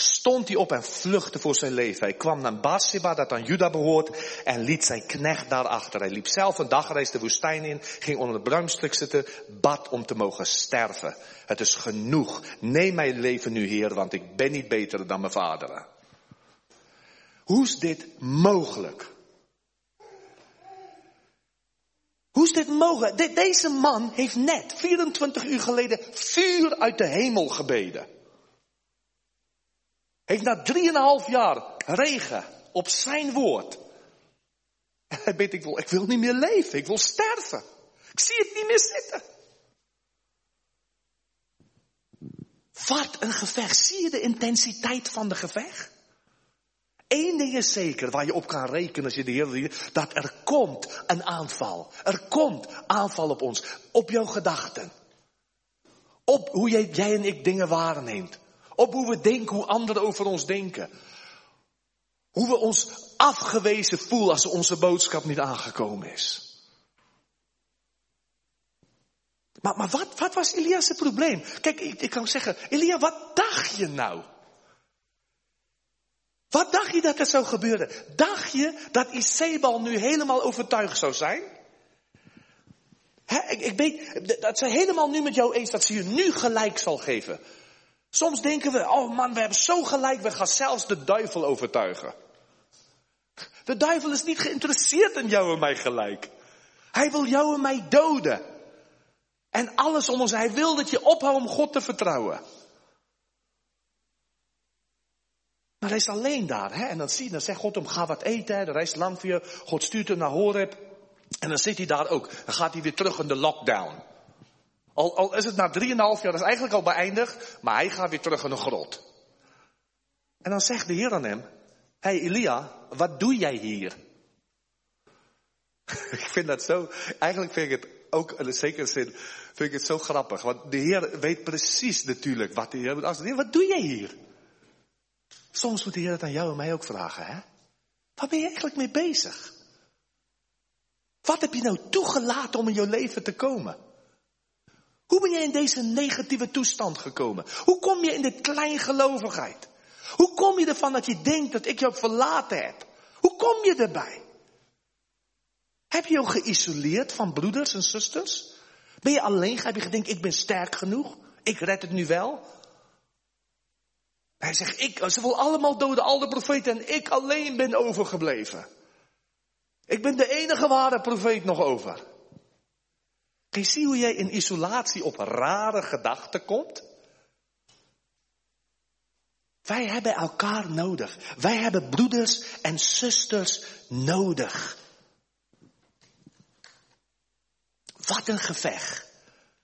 stond hij op en vluchtte voor zijn leven. Hij kwam naar Bathsheba, dat aan Juda behoort, en liet zijn knecht daarachter. Hij liep zelf een dagreis de woestijn in, ging onder het bruimstuk zitten, bad om te mogen sterven. Het is genoeg. Neem mijn leven nu, Heer, want ik ben niet beter dan mijn vaderen. hoe is dit mogelijk? Hoe is dit mogelijk? deze man heeft net 24 uur geleden vuur uit de hemel gebeden. Heeft na 3,5 jaar regen op zijn woord. En hij weet, ik wil, ik wil niet meer leven, ik wil sterven. Ik zie het niet meer zitten. Wat een gevecht. Zie je de intensiteit van de gevecht? Eén ding is zeker waar je op kan rekenen als je de Heer dat er komt een aanval. Er komt aanval op ons, op jouw gedachten. Op hoe jij, jij en ik dingen waarneemt. Op hoe we denken, hoe anderen over ons denken. Hoe we ons afgewezen voelen als onze boodschap niet aangekomen is. Maar, maar wat, wat was Elia's probleem? Kijk, ik, kan zeggen, Elia, wat dacht je nou? Wat dacht je dat er zou gebeuren? Dacht je dat Isabel nu helemaal overtuigd zou zijn? ik, ik weet dat ze helemaal nu met jou eens dat ze je nu gelijk zal geven. Soms denken we, oh man, we hebben zo gelijk, we gaan zelfs de duivel overtuigen. De duivel is niet geïnteresseerd in jou en mij gelijk. Hij wil jou en mij doden. En alles om ons, hij wil dat je ophoudt om God te vertrouwen. Maar hij is alleen daar. Hè? En dan zie dan zegt God hem, ga wat eten. Hè? De reis lang voor je. God stuurt hem naar Horeb. En dan zit hij daar ook. Dan gaat hij weer terug in de lockdown. Al, al is het na drieënhalf jaar, dat is eigenlijk al beëindigd. Maar hij gaat weer terug in de grot. En dan zegt de Heer aan hem. Hey Elia, wat doe jij hier? ik vind dat zo, eigenlijk vind ik het ook in een zekere zin, vind ik het zo grappig. Want de Heer weet precies natuurlijk wat de Heer moet Wat doe jij hier? Soms moet de Heer het aan jou en mij ook vragen, hè? Waar ben je eigenlijk mee bezig? Wat heb je nou toegelaten om in jouw leven te komen? Hoe ben je in deze negatieve toestand gekomen? Hoe kom je in dit kleingelovigheid? Hoe kom je ervan dat je denkt dat ik jou verlaten heb? Hoe kom je erbij? Heb je jou geïsoleerd van broeders en zusters? Ben je alleen? Heb je gedacht, ik ben sterk genoeg? Ik red het nu wel? Hij zegt, ik, ze wil allemaal doden, al de profeten, en ik alleen ben overgebleven. Ik ben de enige ware profeet nog over. Kun je zien hoe jij in isolatie op rare gedachten komt? Wij hebben elkaar nodig. Wij hebben broeders en zusters nodig. Wat een gevecht.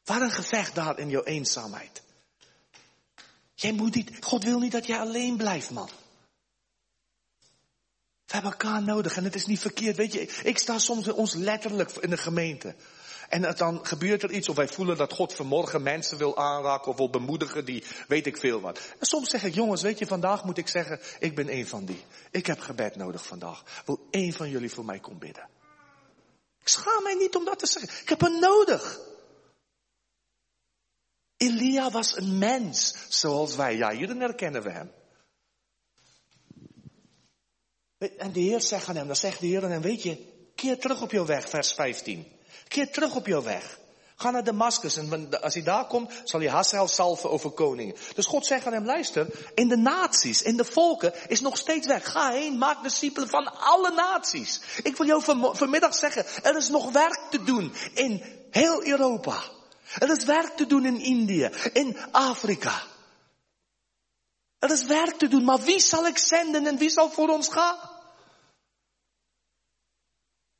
Wat een gevecht daar in jouw eenzaamheid. Jij moet niet, God wil niet dat jij alleen blijft, man. We hebben elkaar nodig en het is niet verkeerd. Weet je, ik sta soms ons letterlijk in de gemeente. En dan gebeurt er iets of wij voelen dat God vanmorgen mensen wil aanraken of wil bemoedigen die weet ik veel wat. En soms zeg ik, jongens, weet je, vandaag moet ik zeggen, ik ben een van die. Ik heb gebed nodig vandaag. Wil één van jullie voor mij komen bidden? Ik schaam mij niet om dat te zeggen. Ik heb hem nodig. Elia was een mens, zoals wij. Ja, hierin herkennen we hem. En de Heer zegt aan hem, dan zegt de Heer aan hem, weet je, keer terug op jouw weg, vers 15. Keer terug op jouw weg. Ga naar Damascus en als hij daar komt, zal hij Hazael salven over koningen. Dus God zegt aan hem, luister, in de naties, in de volken is nog steeds weg. Ga heen, maak discipelen van alle naties. Ik wil jou vanmiddag zeggen, er is nog werk te doen in heel Europa. Er is werk te doen in Indië, in Afrika. Er is werk te doen, maar wie zal ik zenden en wie zal voor ons gaan?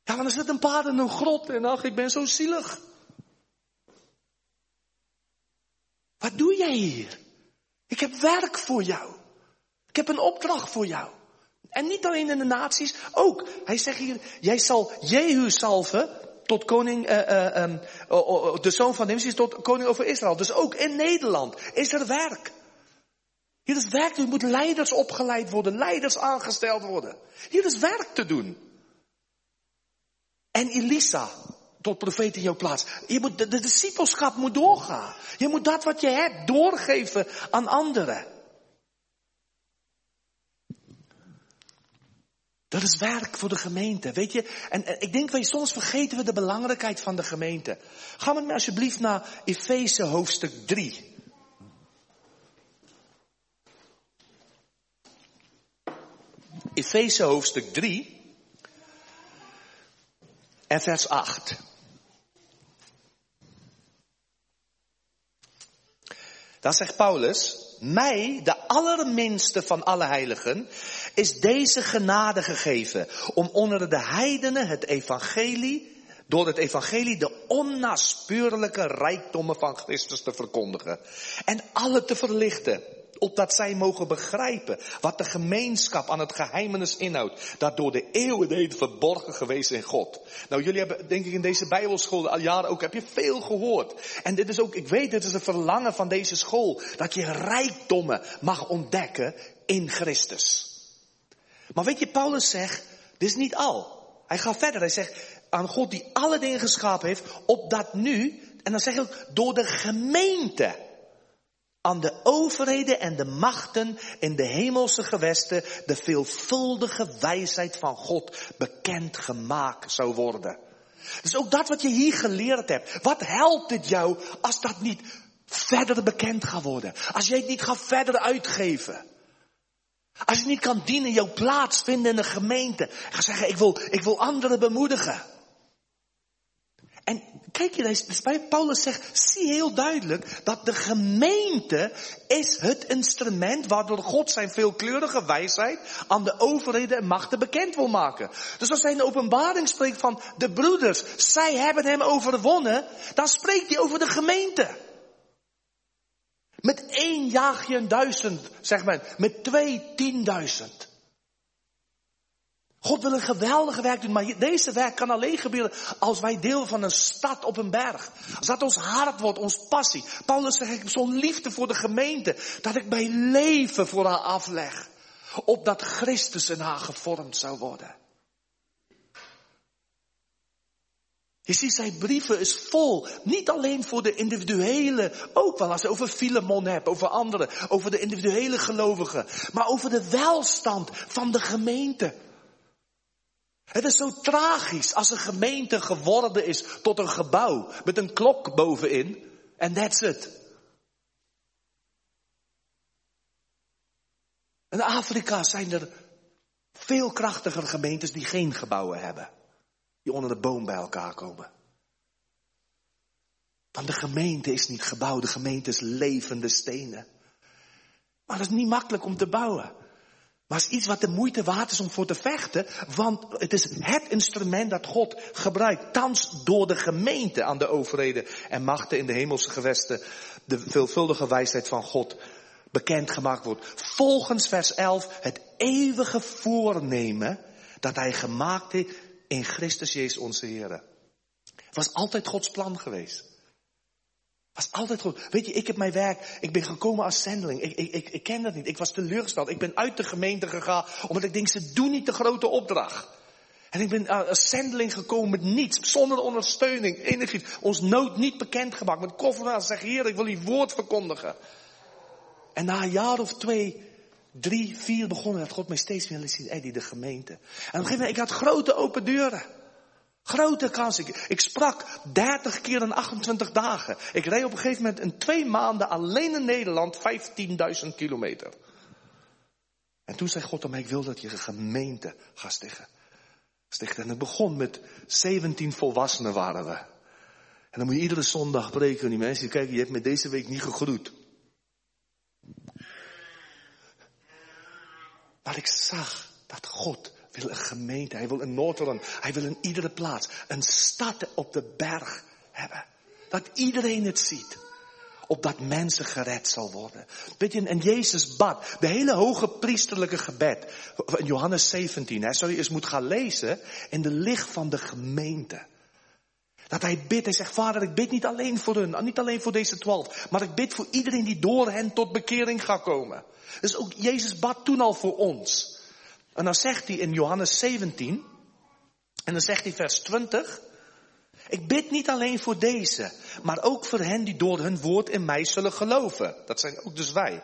Ja, dan zit een paar in een grot en ach, ik ben zo zielig. Wat doe jij hier? Ik heb werk voor jou. Ik heb een opdracht voor jou. En niet alleen in de naties, ook. Hij zegt hier, jij zal Jehu salven tot koning, uh, uh, um, de zoon van Nimsi tot koning over Israël. Dus ook in Nederland is er werk. Hier is werk, er moeten leiders opgeleid worden, leiders aangesteld worden. Hier is werk te doen. En Elisa, tot profeet in jouw plaats. Je moet, de, de discipelschap moet doorgaan. Je moet dat wat je hebt doorgeven aan anderen. Dat is werk voor de gemeente, weet je. En, ik denk, weet soms vergeten we de belangrijkheid van de gemeente. Ga met me alsjeblieft naar Efeze hoofdstuk 3. Efeze hoofdstuk 3 en vers 8. Dan zegt Paulus, mij, de allerminste van alle heiligen, is deze genade gegeven om onder de heidenen het evangelie, door het evangelie de onnaspeurlijke rijkdommen van Christus te verkondigen en alle te verlichten opdat zij mogen begrijpen wat de gemeenschap aan het geheimenis inhoudt, dat door de eeuwen heen verborgen geweest in God. Nou, jullie hebben denk ik in deze bijbelschool al jaren ook, heb je veel gehoord. En dit is ook, ik weet, dit is een verlangen van deze school, dat je rijkdommen mag ontdekken in Christus. Maar weet je, Paulus zegt, dit is niet al. Hij gaat verder, hij zegt, aan God die alle dingen geschapen heeft, opdat nu, en dan zeg je ook, door de gemeente, aan de overheden en de machten in de hemelse gewesten de veelvuldige wijsheid van God bekend gemaakt zou worden. Dus ook dat wat je hier geleerd hebt, wat helpt het jou als dat niet verder bekend gaat worden? Als jij het niet gaat verder uitgeven? Als je niet kan dienen, jouw plaats vinden in de gemeente. Ga zeggen, ik wil, ik wil anderen bemoedigen. En kijk je, dus bij Paulus zegt, zie heel duidelijk dat de gemeente is het instrument waardoor God zijn veelkleurige wijsheid aan de overheden en machten bekend wil maken. Dus als hij in de openbaring spreekt van de broeders, zij hebben hem overwonnen, dan spreekt hij over de gemeente. Met één jaag je een duizend, zegt men. Met twee tienduizend. God wil een geweldige werk doen, maar deze werk kan alleen gebeuren als wij deel van een stad op een berg. Als dat ons hart wordt, ons passie. Paulus zegt, ik heb zo'n liefde voor de gemeente, dat ik mijn leven voor haar afleg. Opdat Christus in haar gevormd zou worden. Je ziet, zijn brieven is vol. Niet alleen voor de individuele, ook wel als je over Filemon hebt, over anderen, over de individuele gelovigen. Maar over de welstand van de gemeente. Het is zo tragisch als een gemeente geworden is tot een gebouw met een klok bovenin. En that's it. In Afrika zijn er veel krachtiger gemeentes die geen gebouwen hebben. Die onder de boom bij elkaar komen. Want de gemeente is niet gebouwd, de gemeente is levende stenen. Maar dat is niet makkelijk om te bouwen. Maar het is iets wat de moeite waard is om voor te vechten, want het is het instrument dat God gebruikt, thans door de gemeente aan de overheden en machten in de hemelse gewesten, de veelvuldige wijsheid van God bekendgemaakt wordt. Volgens vers 11 het eeuwige voornemen dat hij gemaakt heeft in Christus Jezus onze Heer. Was altijd Gods plan geweest was altijd goed. Weet je, ik heb mijn werk, ik ben gekomen als zendeling. Ik, ik, ik, ik ken dat niet. Ik was teleurgesteld. Ik ben uit de gemeente gegaan, omdat ik denk, ze doen niet de grote opdracht. En ik ben als zendeling gekomen met niets, zonder ondersteuning, energie. Ons nood niet bekendgemaakt. Met koffer zeg Heer, ik wil uw woord verkondigen. En na een jaar of twee, drie, vier begonnen dat God mij steeds meer liet zien, Eddie, de gemeente. En op een gegeven moment, ik had grote open deuren. Grote kans. Ik, sprak 30 keer in 28 dagen. Ik reed op een gegeven moment in twee maanden alleen in Nederland 15.000 kilometer. En toen zei God aan mij, ik wil dat je een gemeente gaat stichten. stichten. En het begon met 17 volwassenen waren we. En dan moet je iedere zondag breken. Die mensen kijken, je hebt me deze week niet gegroet. Maar ik zag dat God wil een gemeente. Hij wil een Noordholland. Hij wil in iedere plaats een stad op de berg hebben. Dat iedereen het ziet. Opdat mensen gered zal worden. Weet je, en Jezus bad. De hele hoge priesterlijke gebed. In Johannes 17. Hè, zou je eens moeten gaan lezen. In de licht van de gemeente. Dat hij bidt. Hij zegt, vader, ik bid niet alleen voor hun. Niet alleen voor deze twaalf. Maar ik bid voor iedereen die door hen tot bekering gaat komen. Dus ook Jezus bad toen al voor ons. En dan zegt hij in Johannes 17, en dan zegt hij vers 20, ik bid niet alleen voor deze, maar ook voor hen die door hun woord in mij zullen geloven. Dat zijn ook dus wij.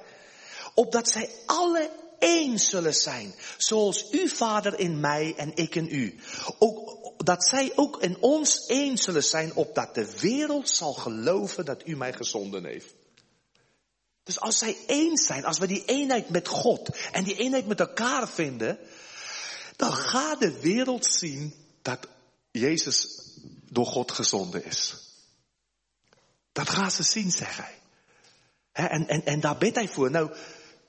Opdat zij alle één zullen zijn, zoals u vader in mij en ik in u. Ook, dat zij ook in ons één zullen zijn, opdat de wereld zal geloven dat u mij gezonden heeft. Dus als zij één zijn, als we die eenheid met God en die eenheid met elkaar vinden, dan gaat de wereld zien dat Jezus door God gezonden is. Dat gaan ze zien, zeg hij. en, en, en daar bidt hij voor. Nou,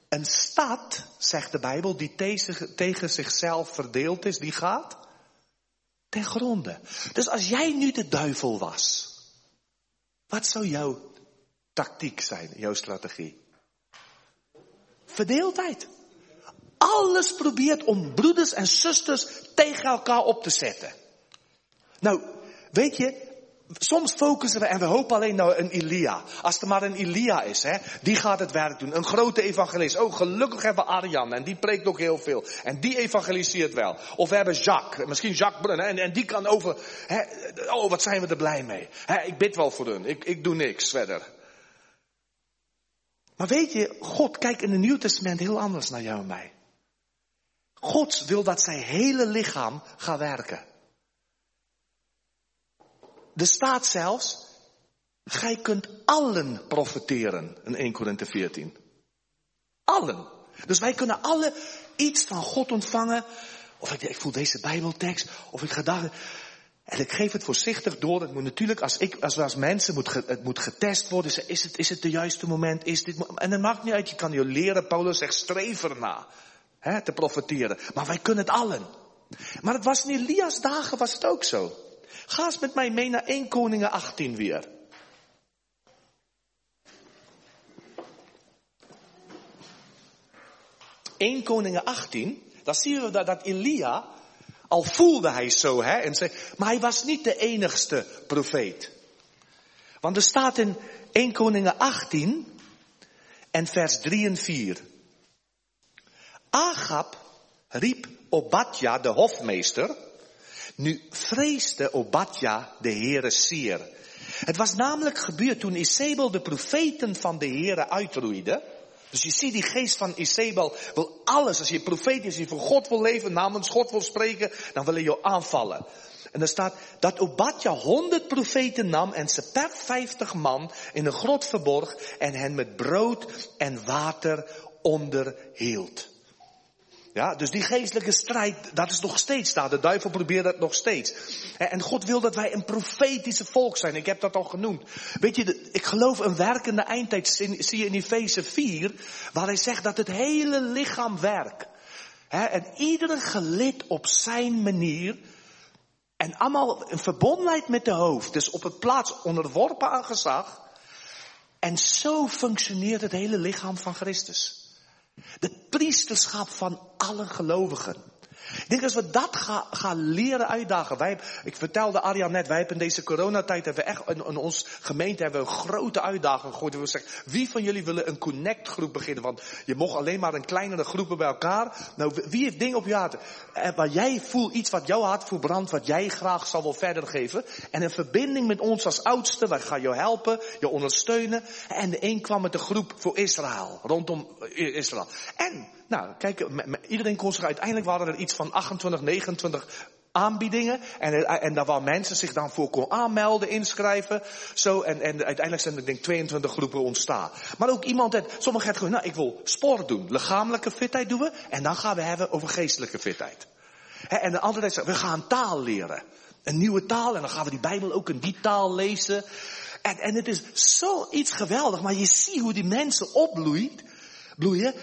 een stad, zegt de Bijbel, die tegen, tegen zichzelf verdeeld is, die gaat ten gronde. Dus als jij nu de duivel was, wat zou jouw tactiek zijn, jouw strategie? Verdeeldheid. Alles probeert om broeders en zusters tegen elkaar op te zetten. Nou, weet je, soms focussen we en we hopen alleen naar een Elia. Als er maar een Elia is, hè, die gaat het werk doen. Een grote evangelist. Oh, gelukkig hebben we Arjan en die preekt ook heel veel. En die evangeliseert wel. Of we hebben Jacques, misschien Jacques Brun, en, en die kan over, hè, oh, wat zijn we er blij mee. Hè, ik bid wel voor hun, ik, ik doe niks verder. Maar weet je, God kijkt in het Nieuw Testament heel anders naar jou en mij. God wil dat zijn hele lichaam gaat werken. Er staat zelfs, gij kunt allen profiteren in 1 Korinthe 14. Allen. Dus wij kunnen alle iets van God ontvangen. Of ik, ik voel deze Bijbeltekst. Of ik ga. En ik geef het voorzichtig door. Het moet natuurlijk, als ik, als, als mensen, moet, het moet getest worden. Is het, is het de juiste moment? Is dit, en het maakt niet uit, je kan je leren. Paulus zegt, streef erna. Hè, te profiteren. Maar wij kunnen het allen. Maar het was in Elias dagen was het ook zo. Ga eens met mij mee naar 1 Koningen 18 weer. ...1 Koningen 18... ...dan zien we dat, dat Elia... ...al voelde hij zo, hè... En zei, maar hij was niet de enigste profeet. Want er staat in 1 Koningen 18... ...en vers 3 en 4... Agab riep Obadja, de hofmeester... Nu vreesde Obadja de Heere zeer. Het was namelijk gebeurd toen Isabel de profeten van de Heere uitroeide. Dus je ziet die geest van Isabel wil alles. Als je profeet is, je voor God wil leven, namens God wil spreken, dan wil hij je aanvallen. En er staat dat Obadja honderd profeten nam en ze per vijftig man in een grot verborg en hen met brood en water onderhield. Ja, dus die geestelijke strijd, dat is nog steeds daar. De duivel probeert dat nog steeds. En God wil dat wij een profetische volk zijn. Ik heb dat al genoemd. Weet je, ik geloof een werkende eindtijd zie je in Efeze 4, waar hij zegt dat het hele lichaam werkt. En iedere gelid op zijn manier. En allemaal in verbondenheid met de hoofd. Dus op het plaats onderworpen aan gezag. En zo functioneert het hele lichaam van Christus. De priesterschap van alle gelovigen. Ik denk als we dat gaan, leren uitdagen. Wij, ik vertelde Arjan net, wij hebben in deze coronatijd hebben we echt in, in ons gemeente hebben we een grote uitdaging gegooid. We zeggen, wie van jullie willen een connect groep beginnen? Want je mocht alleen maar een kleinere groepen bij elkaar. Nou, wie heeft dingen op je hart? En eh, waar jij voelt iets wat jouw hart voor brandt, wat jij graag zal wil verder geven. En een verbinding met ons als oudste, wij gaan jou helpen, je ondersteunen. En de een kwam met de groep voor Israël, rondom eh, Israël. En nou, kijk, iedereen kon zich uiteindelijk waren er iets van 28, 29 aanbiedingen. En, en daar waar mensen zich dan voor kon aanmelden, inschrijven. Zo, en, en uiteindelijk zijn er denk ik 22 groepen ontstaan. Maar ook iemand, sommigen hebben gewoon, nou ik wil sport doen. Lichamelijke fitheid doen we. En dan gaan we hebben over geestelijke fitheid. en de andere tijd we gaan taal leren. Een nieuwe taal. En dan gaan we die Bijbel ook in die taal lezen. En, en het is zoiets geweldig. Maar je ziet hoe die mensen opbloeit, bloeien.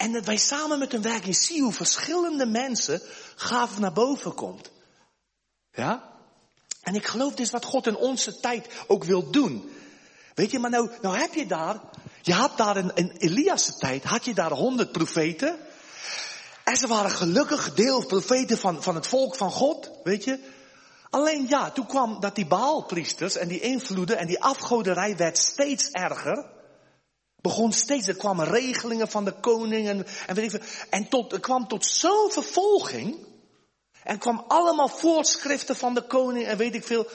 En dat wij samen met hun werking zien hoe verschillende mensen gaaf naar boven komt. Ja? En ik geloof is wat God in onze tijd ook wil doen. Weet je, maar nou, nou heb je daar, je had daar in, in Elias' tijd, had je daar honderd profeten. En ze waren gelukkig deel profeten van, van het volk van God, weet je. Alleen ja, toen kwam dat die Baalpriesters en die invloeden en die afgoderij werd steeds erger. Begon steeds, er kwamen regelingen van de koning en, weet ik veel. En tot, er kwam tot zo'n vervolging. En kwam allemaal voorschriften van de koning en weet ik veel.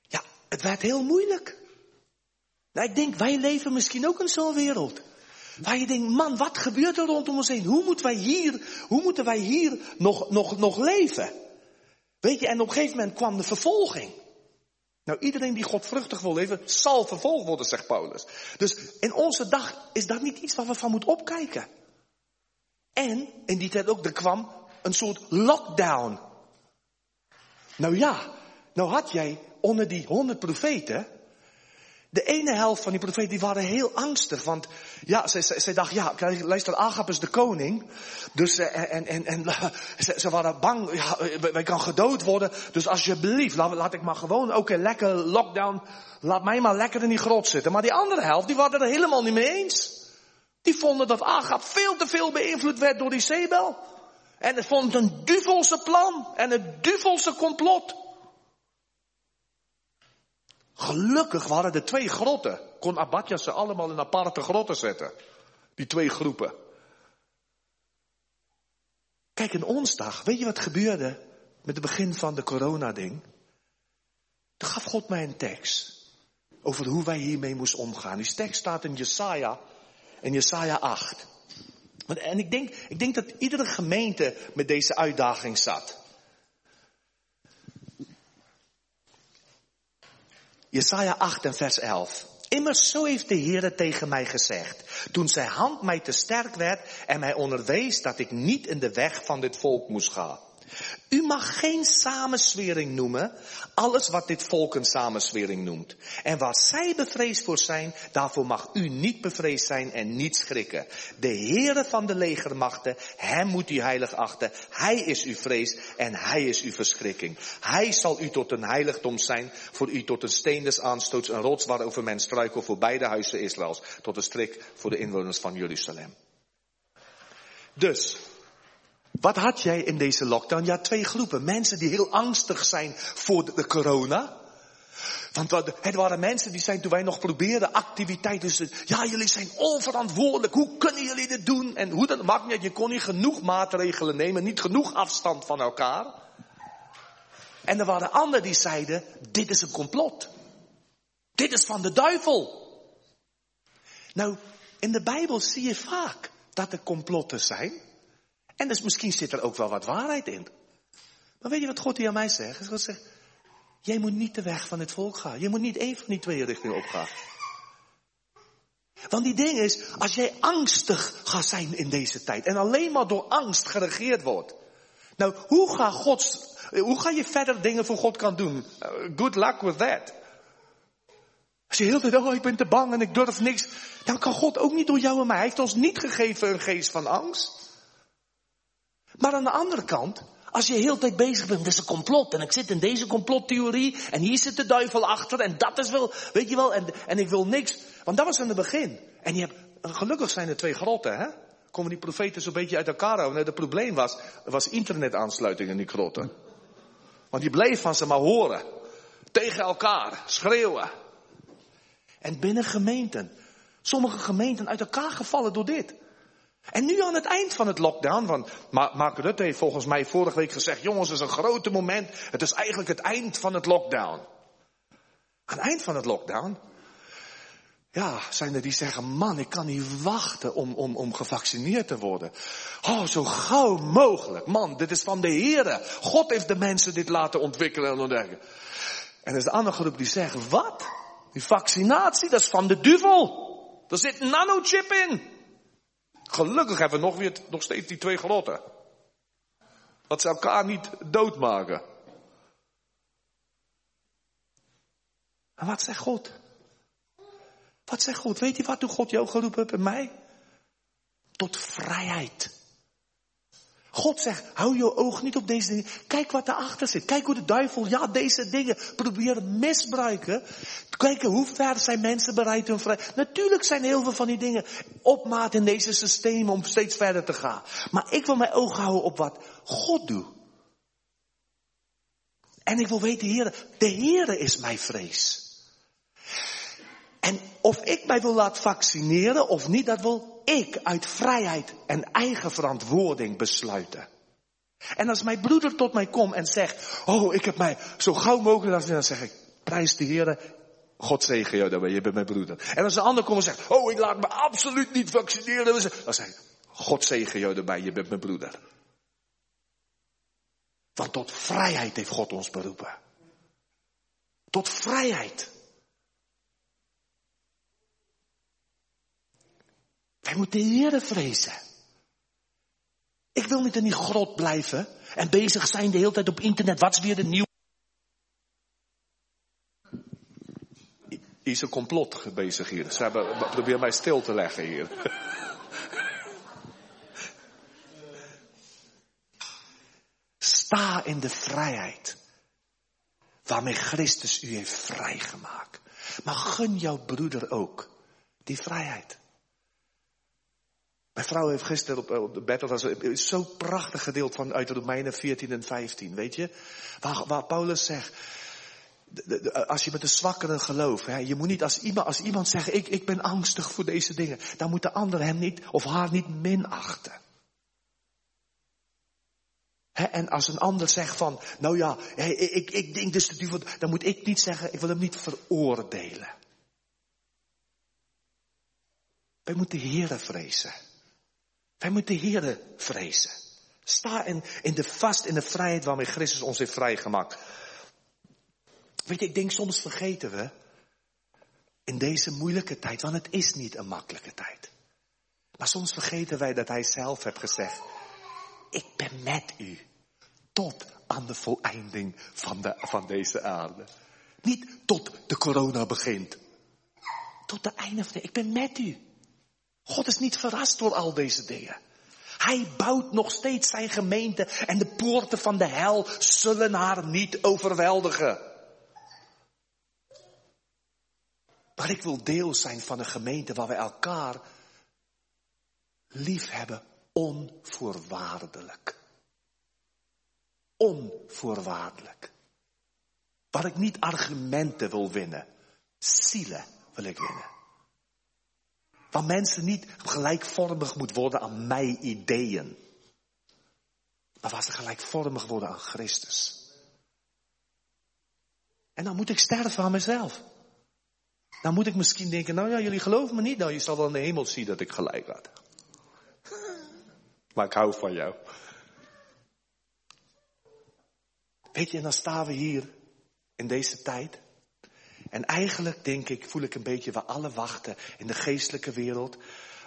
Ja, het werd heel moeilijk. Nou, ik denk, wij leven misschien ook in zo'n wereld. Waar je denkt, man, wat gebeurt er rondom ons heen? Hoe moeten wij hier, hoe moeten wij hier nog, nog, nog leven? Weet je, en op een gegeven moment kwam de vervolging. Nou, iedereen die godvruchtig wil leven, zal vervolgd worden, zegt Paulus. Dus in onze dag is dat niet iets waar we van moeten opkijken. En in die tijd ook, er kwam een soort lockdown. Nou ja, nou had jij onder die honderd profeten, de ene helft van die profeten die waren heel angstig. Want ja, zij, zij, ja, luister, Agap is de koning. Dus, en, en, en, en ze, ze, waren bang, ja, wij kan gedood worden. Dus alsjeblieft, laat, laat ik maar gewoon, oké, lekker lockdown. Laat mij maar lekker in die grot zitten. Maar die andere helft, die waren er helemaal niet mee eens. Die vonden dat Agap veel te veel beïnvloed werd door die Sebel. En het vond een duvelse plan en een duvelse complot. Gelukkig waren er twee grotten. Kon Abadja ze allemaal in aparte grotten zetten. Die twee groepen. Kijk, in onsdag, weet je wat gebeurde met het begin van de corona-ding? Toen gaf God mij een tekst over hoe wij hiermee moesten omgaan. Die tekst staat in Jesaja, in Jesaja 8. En ik denk, ik denk dat iedere gemeente met deze uitdaging zat. Jesaja 8 en vers 11. Immers zo heeft de Heere tegen mij gezegd, toen zijn hand mij te sterk werd en mij onderwees dat ik niet in de weg van dit volk moest gaan. U mag geen samenswering noemen, alles wat dit volk een samenswering noemt. En waar zij bevreesd voor zijn, daarvoor mag u niet bevreesd zijn en niet schrikken. De Heere van de legermachten, hem moet u heilig achten. Hij is uw vrees en hij is uw verschrikking. Hij zal u tot een heiligdom zijn, voor u tot een steen des aanstoots, een rots waarover men struikelt voor beide huizen Israëls, tot een strik voor de inwoners van Jeruzalem. Dus, wat had jij in deze lockdown? Ja, twee groepen. Mensen die heel angstig zijn voor de corona. Want het waren mensen die zijn toen wij nog probeerden activiteiten. Dus, ja, jullie zijn onverantwoordelijk. Hoe kunnen jullie dit doen? En hoe dat maakt niet. Je kon niet genoeg maatregelen nemen. Niet genoeg afstand van elkaar. En er waren anderen die zeiden, dit is een complot. Dit is van de duivel. Nou, in de Bijbel zie je vaak dat er complotten zijn. En dus misschien zit er ook wel wat waarheid in. Maar weet je wat God hier aan mij zegt? God zegt, jij moet niet de weg van het volk gaan. Je moet niet één van die twee richtingen opgaan. Want die ding is, als jij angstig gaat zijn in deze tijd en alleen maar door angst geregeerd wordt. Nou, hoe ga, God, hoe ga je verder dingen voor God kan doen? Uh, good luck with that. Als je heel de oh ik ben te bang en ik durf niks. Dan kan God ook niet door jou en mij. Hij heeft ons niet gegeven een geest van angst. Maar aan de andere kant, als je heel tijd bezig bent, met is een complot. En ik zit in deze complottheorie. En hier zit de duivel achter. En dat is wel, weet je wel. En, en ik wil niks. Want dat was in het begin. En je hebt, gelukkig zijn er twee grotten, hè. Komen die profeten zo'n beetje uit elkaar houden. Het probleem was, was internetaansluiting in die grotten. Want die bleef van ze maar horen. Tegen elkaar. Schreeuwen. En binnen gemeenten. Sommige gemeenten uit elkaar gevallen door dit. En nu aan het eind van het lockdown, want Mark Rutte heeft volgens mij vorige week gezegd, jongens, het is een grote moment. Het is eigenlijk het eind van het lockdown. Aan het eind van het lockdown, ja, zijn er die zeggen, man, ik kan niet wachten om, om, om gevaccineerd te worden. Oh, zo gauw mogelijk. Man, dit is van de Heere. God heeft de mensen dit laten ontwikkelen en ontdekken. En er is een andere groep die zegt, wat? Die vaccinatie, dat is van de duivel. Er zit een nanochip in. Gelukkig hebben we nog, weer, nog steeds die twee grotten. Dat ze elkaar niet doodmaken. En wat zegt God? Wat zegt God? Weet je wat toen God jou geroepen heeft en mij? Tot vrijheid. God zegt, hou je oog niet op deze dingen. Kijk wat erachter zit. Kijk hoe de duivel, ja, deze dingen probeert misbruiken. Kijken hoe ver zijn mensen bereid hun vrij. Natuurlijk zijn heel veel van die dingen op maat in deze systemen om steeds verder te gaan. Maar ik wil mijn oog houden op wat God doet. En ik wil weten, Heer, de Heere is mijn vrees. En of ik mij wil laten vaccineren of niet, dat wil ik uit vrijheid en eigen verantwoording besluiten. En als mijn broeder tot mij komt en zegt, oh, ik heb mij zo gauw mogelijk dan zeg ik, prijs de Heer, God zegen jou daarbij, je bent mijn broeder. En als een ander komt en zegt, oh, ik laat me absoluut niet vaccineren, dan zeg ik, God zegen jou daarbij, je bent mijn broeder. Want tot vrijheid heeft God ons beroepen. Tot vrijheid. Wij moeten de Heer vrezen. Ik wil niet in die grot blijven en bezig zijn de hele tijd op internet. Wat is weer de nieuw? Is een complot bezig hier. Ze hebben, probeer mij stil te leggen hier. Sta in de vrijheid waarmee Christus u heeft vrijgemaakt. Maar gun jouw broeder ook die vrijheid. Mijn vrouw heeft gisteren op, op de bed, dat was zo prachtig gedeeld van uit de Romeinen 14 en 15, weet je? Waar, waar Paulus zegt, als je met de zwakkeren gelooft, hè, je moet niet als iemand, als iemand zegt, ik, ik ben angstig voor deze dingen, dan moet de ander hem niet of haar niet minachten. En als een ander zegt van, nou ja, ik, ik denk dus dat dan moet ik niet zeggen, ik wil hem niet veroordelen. Wij moeten de Heeren vrezen. Wij moeten de Heeren vrezen. Sta in, in de vast in de vrijheid waarmee Christus ons heeft vrijgemaakt. Weet je, ik denk soms vergeten we in deze moeilijke tijd, want het is niet een makkelijke tijd. Maar soms vergeten wij dat Hij zelf heeft gezegd, ik ben met u tot aan de voleinding van, de, van deze aarde. Niet tot de corona begint. Tot de einde van de, ik ben met u. God is niet verrast door al deze dingen. Hij bouwt nog steeds zijn gemeente en de poorten van de hel zullen haar niet overweldigen. Maar ik wil deel zijn van een gemeente waar we elkaar lief hebben onvoorwaardelijk. Onvoorwaardelijk. Waar ik niet argumenten wil winnen. Zielen wil ik winnen. Waar mensen niet gelijkvormig moet worden aan mijn ideeën. Maar waar ze gelijkvormig worden aan Christus. En dan moet ik sterven aan mezelf. Dan moet ik misschien denken, nou ja, jullie geloven me niet. Nou, je zal wel in de hemel zien dat ik gelijk had. Maar ik hou van jou. Weet je, en dan staan we hier in deze tijd. En eigenlijk denk ik, voel ik een beetje, we alle wachten in de geestelijke wereld.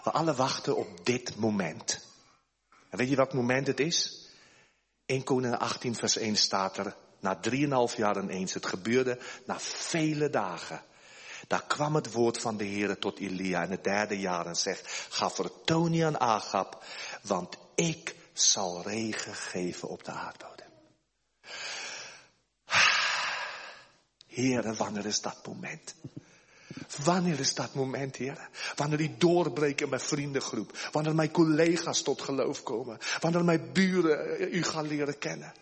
We alle wachten op dit moment. En weet je wat moment het is? 1 Koningen 18 vers 1 staat er, na drieënhalf jaar ineens. Het gebeurde na vele dagen. Daar kwam het woord van de Heer tot Elia in het derde jaar en zegt, ga vertoon aan Agab, want ik zal regen geven op de aardbodem. Heere, wanneer is dat moment? Wanneer is dat moment, Heer? Wanneer die doorbreken in mijn vriendengroep. Wanneer mijn collega's tot geloof komen. Wanneer mijn buren u gaan leren kennen.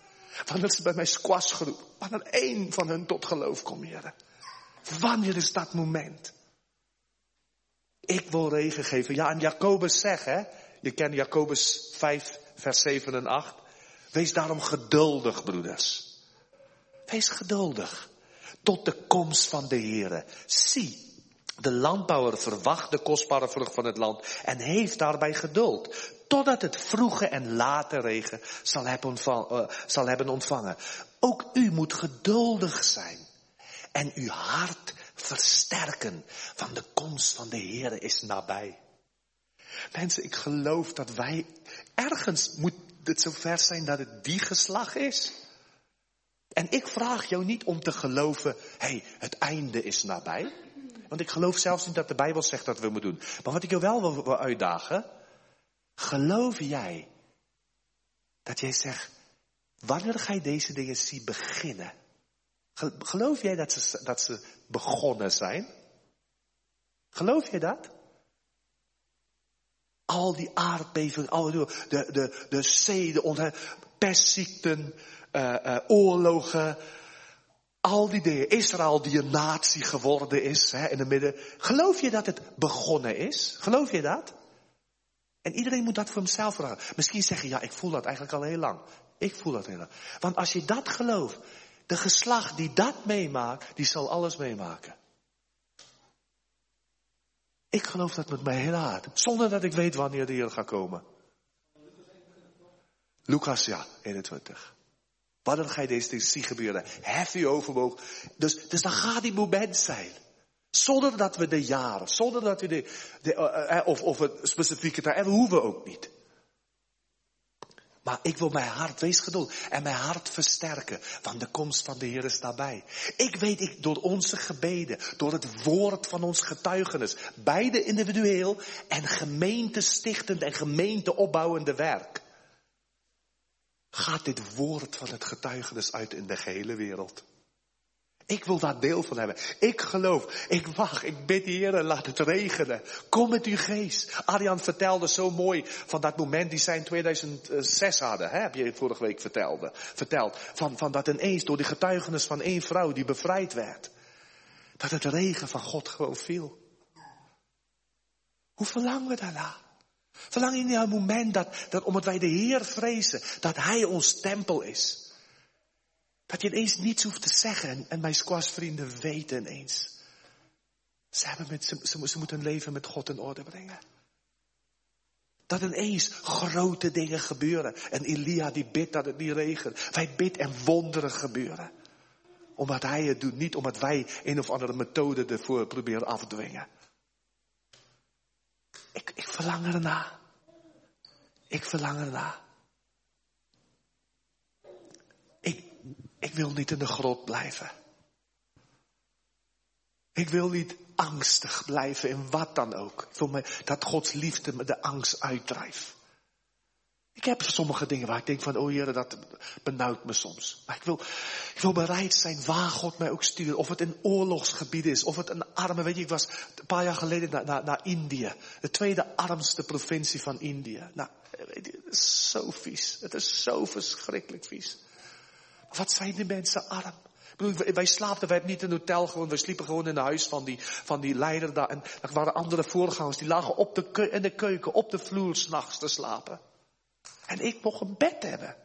Wanneer ze bij mijn squashgroep. Wanneer één van hen tot geloof komt, Heer. Wanneer is dat moment? Ik wil regen geven. Ja, en Jacobus zegt, hè. Je kent Jacobus 5, vers 7 en 8. Wees daarom geduldig, broeders. Wees geduldig tot de komst van de Heere. Zie, de landbouwer verwacht de kostbare vrucht van het land en heeft daarbij geduld. Totdat het vroege en late regen zal hebben, uh, zal hebben ontvangen. Ook u moet geduldig zijn en uw hart versterken, van de komst van de Heere is nabij. Mensen, ik geloof dat wij ergens moet het zover zijn dat het die geslag is. En ik vraag jou niet om te geloven, hé, hey, het einde is nabij. Want ik geloof zelfs niet dat de Bijbel zegt dat we moeten doen. Maar wat ik jou wel wil, uitdagen, geloof jij dat jij zegt, wanneer ga je deze dingen zien beginnen? Geloof jij dat ze, dat ze begonnen zijn? Geloof je dat? Al die aardbevingen, al de, de, de, de zee, de pestziekten, uh, oorlogen, al die dingen. Israël die een natie geworden is hè, in het midden. Geloof je dat het begonnen is? Geloof je dat? En iedereen moet dat voor hemzelf vragen. Misschien zeggen, ja, ik voel dat eigenlijk al heel lang. Ik voel dat heel lang. Want als je dat gelooft, de geslacht die dat meemaakt, die zal alles meemaken. Ik geloof dat met mij heel hard. Zonder dat ik weet wanneer de Heer gaat komen. Lucas, ja, 21. Wanneer ga je deze dingen gebeuren? Hef je overwoog. Dus, dus dan gaat die moment zijn. Zonder dat we de jaren, zonder dat we de, de uh, of, of het specifieke tijd, en we hoeven ook niet. Maar ik wil mijn hart, wees geduld, en mijn hart versterken, want de komst van de Heer is daarbij. Ik weet, ik, door onze gebeden, door het woord van ons getuigenis, beide individueel en gemeentestichtend en gemeenteopbouwende werk, gaat dit woord van het getuigenis uit in de gehele wereld. Ik wil daar deel van hebben. Ik geloof. Ik wacht. Ik bid de Heer, laat het regenen. Kom met uw geest. Arjan vertelde zo mooi van dat moment die zij in 2006 hadden. Hè, heb je vorige week vertelde, verteld. Van, van dat ineens door de getuigenis van één vrouw die bevrijd werd. Dat het regen van God gewoon viel. Hoe verlangen we daarna? Verlang je niet een moment dat, dat omdat wij de Heer vrezen, dat Hij ons tempel is. Dat je ineens niets hoeft te zeggen. En, mijn squashvrienden weten ineens. Ze, hebben met, ze, ze, moeten hun leven met God in orde brengen. Dat ineens grote dingen gebeuren. En Elia die bidt dat het niet regent. Wij bidden en wonderen gebeuren. Omdat hij het doet, niet omdat wij een of andere methode ervoor proberen af te dwingen. Ik, ik verlang erna. Ik verlang erna. Ik wil niet in de grot blijven. Ik wil niet angstig blijven in wat dan ook. Ik wil me, dat Gods liefde me de angst uitdrijft. Ik heb sommige dingen waar ik denk van, oh Heer, dat benauwt me soms. Maar ik wil, ik wil bereid zijn waar God mij ook stuurt. Of het een oorlogsgebied is, of het een arme, weet je, ik was een paar jaar geleden naar, naar, naar Indië. De tweede armste provincie van Indië. Nou, het is zo vies. Het is zo verschrikkelijk vies. Wat zijn de mensen arm? wij slaapten, wij hebben niet in een hotel gewoon, wij sliepen gewoon in het huis van die, van die leider daar. En er waren andere voorgangers, die lagen op de, in de keuken, op de vloer s'nachts te slapen. En ik mocht een bed hebben.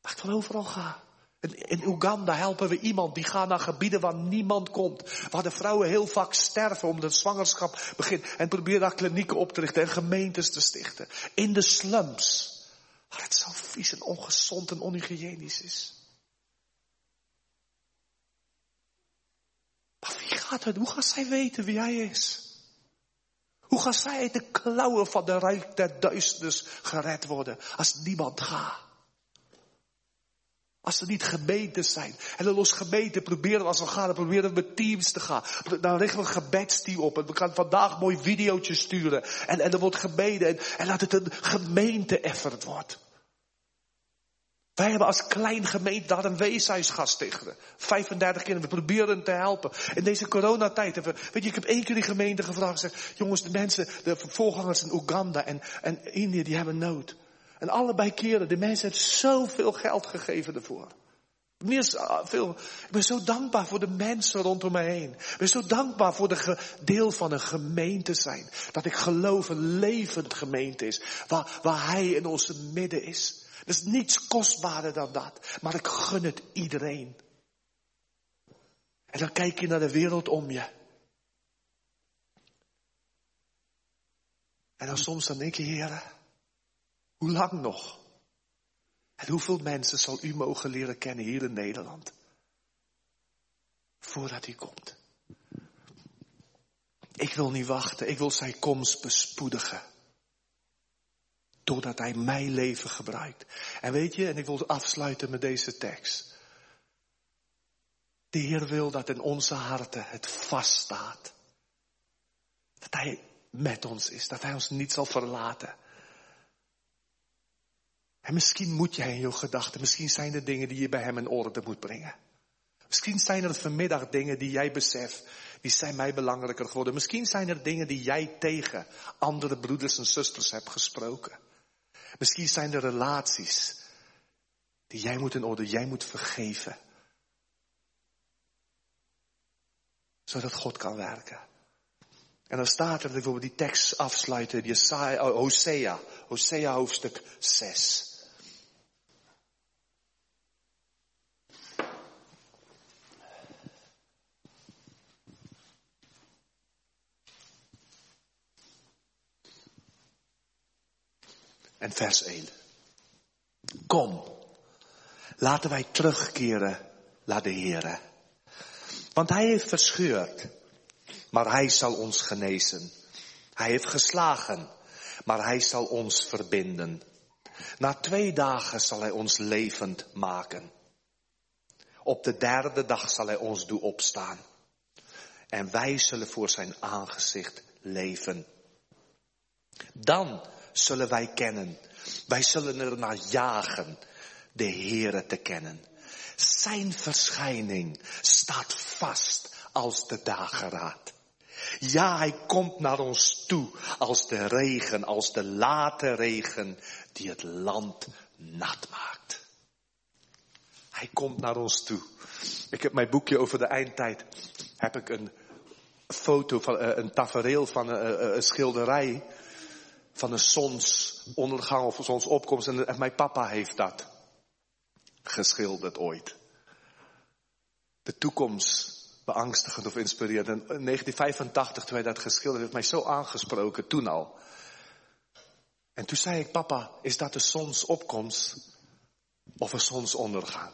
Waar ik van overal ga. In, Oeganda helpen we iemand die gaat naar gebieden waar niemand komt. Waar de vrouwen heel vaak sterven omdat de zwangerschap begint. En proberen daar klinieken op te richten en gemeentes te stichten. In de slums. Waar het zo vies en ongezond en onhygiënisch is. Maar wie gaat het? Hoe gaat zij weten wie hij is? Hoe gaat zij uit de klauwen van de rijk der duisternis gered worden als niemand gaat? Als er niet gemeenten zijn. En dan los gemeenten proberen als we gaan, dan proberen we met teams te gaan. Dan richten we een gebedsteam op. En we gaan vandaag mooi video's sturen. En, en er wordt gebeden. En, en laat het een gemeente-effort worden. Wij hebben als klein gemeente daar een weeshuis gesticht. 35 kinderen, we proberen te helpen. In deze coronatijd hebben we, weet je, ik heb één keer die gemeente gevraagd. Zeg, jongens, de mensen, de voorgangers in Oeganda en, en Indië, die hebben nood. En allebei keren, de mensen hebben zoveel geld gegeven ervoor. Meer, ah, veel, ik ben zo dankbaar voor de mensen rondom mij heen. Ik ben zo dankbaar voor de deel van een gemeente zijn. Dat ik geloof een levend gemeente is. Waar, waar hij in onze midden is. Er is niets kostbaarder dan dat. Maar ik gun het iedereen. En dan kijk je naar de wereld om je. En dan soms dan denk je, heren, hoe lang nog? En hoeveel mensen zal u mogen leren kennen hier in Nederland? Voordat hij komt. Ik wil niet wachten, ik wil zijn komst bespoedigen. Doordat hij mijn leven gebruikt. En weet je, en ik wil afsluiten met deze tekst. De Heer wil dat in onze harten het vaststaat. Dat Hij met ons is, dat Hij ons niet zal verlaten. En misschien moet jij in je gedachten, misschien zijn er dingen die je bij Hem in orde moet brengen. Misschien zijn er vanmiddag dingen die jij beseft, die zijn mij belangrijker geworden. Misschien zijn er dingen die jij tegen andere broeders en zusters hebt gesproken. Misschien zijn er relaties die jij moet in orde, jij moet vergeven. Zodat God kan werken. En dan staat er, wil die tekst afsluiten, Jesaja, oh, Hosea, Hosea hoofdstuk 6. En vers 1. Kom, laten wij terugkeren naar de Heer. Want Hij heeft verscheurd, maar Hij zal ons genezen. Hij heeft geslagen, maar hij zal ons verbinden. Na twee dagen zal hij ons levend maken. Op de derde dag zal hij ons doen opstaan. En wij zullen voor zijn aangezicht leven. Dan zullen wij kennen. Wij zullen er naar jagen de Heere te kennen. Zijn verschijning staat vast als de dageraad. Ja, hij komt naar ons toe als de regen, als de late regen die het land nat maakt. Hij komt naar ons toe. Ik heb mijn boekje over de eindtijd. Heb ik een foto van uh, een tafereel van uh, een schilderij van een zonsondergang of zonsopkomst. En, en mijn papa heeft dat geschilderd ooit. De toekomst beangstigend of inspirerend. En in 1985, toen hij dat geschilderd heeft, mij zo aangesproken, toen al. En toen zei ik, papa, is dat de zonsopkomst of een zonsondergang?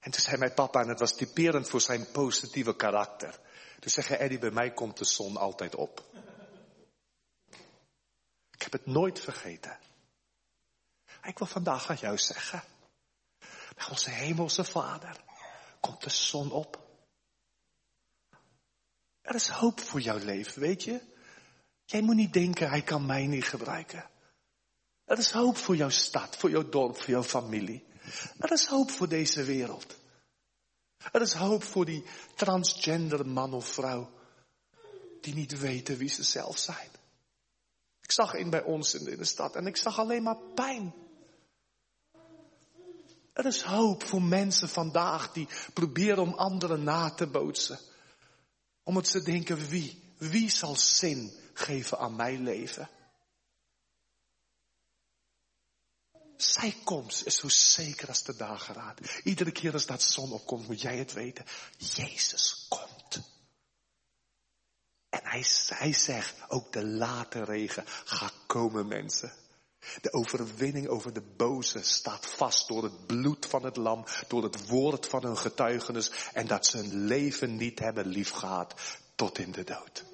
En toen zei mijn papa, en het was typerend voor zijn positieve karakter. Toen zei hij, Eddie, bij mij komt de zon altijd op. Ik heb het nooit vergeten. Ik wil vandaag aan jou zeggen. Bij onze hemelse vader komt de zon op. Er is hoop voor jouw leven, weet je? Jij moet niet denken, hij kan mij niet gebruiken. Er is hoop voor jouw stad, voor jouw dorp, voor jouw familie. Er is hoop voor deze wereld. Er is hoop voor die transgender man of vrouw die niet weten wie ze zelf zijn. Ik zag een bij ons in de stad en ik zag alleen maar pijn. Er is hoop voor mensen vandaag die proberen om anderen na te bootsen. Omdat ze denken, wie, wie zal zin geven aan mijn leven? Zijn komst is zo zeker als de dageraad. Iedere keer als dat zon opkomt, moet jij het weten. Jezus komt. En hij, zegt, ook de late regen gaat komen mensen. De overwinning over de boze staat vast door het bloed van het lam, door het woord van hun getuigenis en dat ze hun leven niet hebben liefgehad tot in de dood.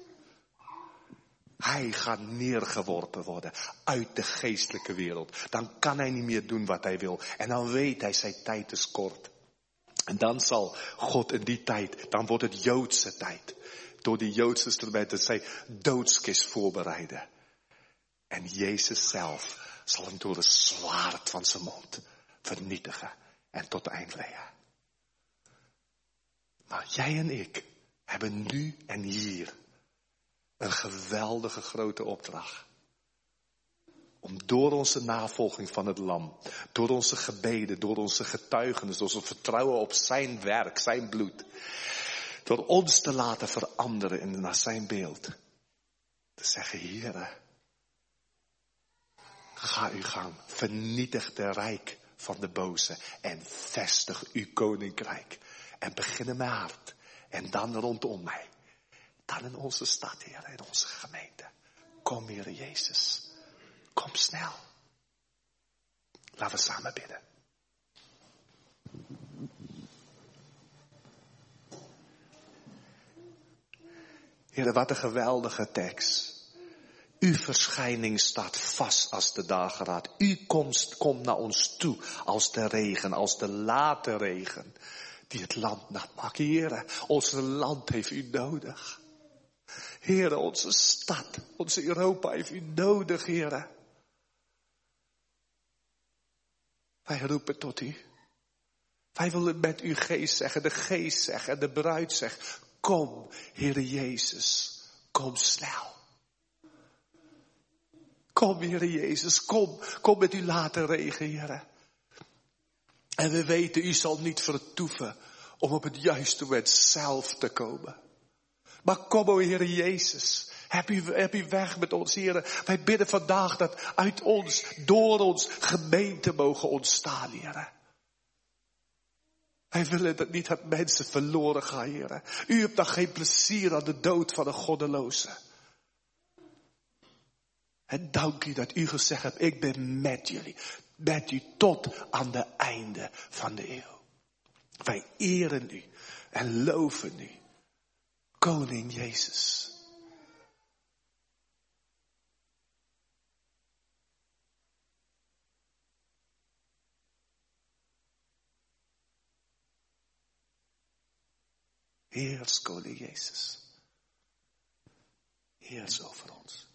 Hij gaat neergeworpen worden uit de geestelijke wereld. Dan kan hij niet meer doen wat hij wil. En dan weet hij, zijn tijd is kort. En dan zal God in die tijd, dan wordt het Joodse tijd. Door die Joodse instrumenten zij doodskist voorbereiden. En Jezus zelf zal hem door het zwaard van zijn mond vernietigen en tot eind leiden. Maar jij en ik hebben nu en hier een geweldige grote opdracht. Om door onze navolging van het lam, door onze gebeden, door onze getuigenis, door ons vertrouwen op zijn werk, zijn bloed, door ons te laten veranderen naar zijn beeld. Te zeggen, Heere, Ga uw gang. Vernietig de rijk van de boze en vestig uw koninkrijk. En begin in mijn hart. En dan rondom mij. Dan in onze stad, Heer, in onze gemeente. Kom, Heer Jezus. Kom snel. Laten we samen bidden. Heer, wat een geweldige tekst. Uw verschijning staat vast als de dageraad. Uw komst komt naar ons toe als de regen, als de late regen. Die het land nat maakt. Heren, ons land heeft u nodig. Heren, onze stad, onze Europa heeft u nodig, heren. Wij roepen tot u. Wij willen met uw geest zeggen, de geest zeggen, de bruid zegt, kom, Heere Jezus, kom snel. Kom, Heer Jezus, kom, kom met uw late regen. En we weten, u zal niet vertoeven om op het juiste moment zelf te komen. Maar kom, o Heer Jezus, heb u, heb u weg met ons, Heer. Wij bidden vandaag dat uit ons, door ons, gemeente mogen ontstaan, Heer. Wij willen dat niet dat mensen verloren gaan, Heer. U hebt dan geen plezier aan de dood van een goddeloze. En dank u dat u gezegd hebt, ik ben met jullie. Met u tot aan de einde van de eeuw. Wij eren u en loven u. Koning Jezus. Heers, koning Jezus. Heers over ons.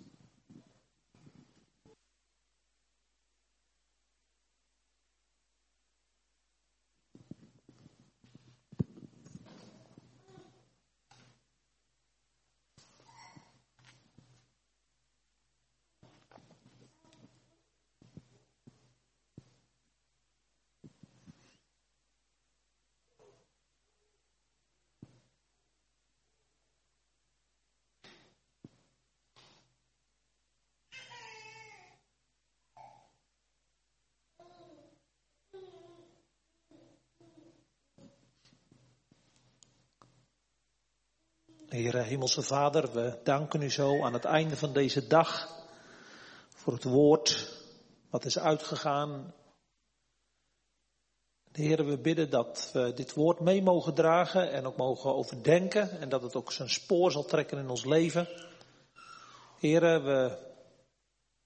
Heere Hemelse Vader, we danken u zo aan het einde van deze dag voor het woord wat is uitgegaan. Heere, we bidden dat we dit woord mee mogen dragen en ook mogen overdenken en dat het ook zijn spoor zal trekken in ons leven. Heere, we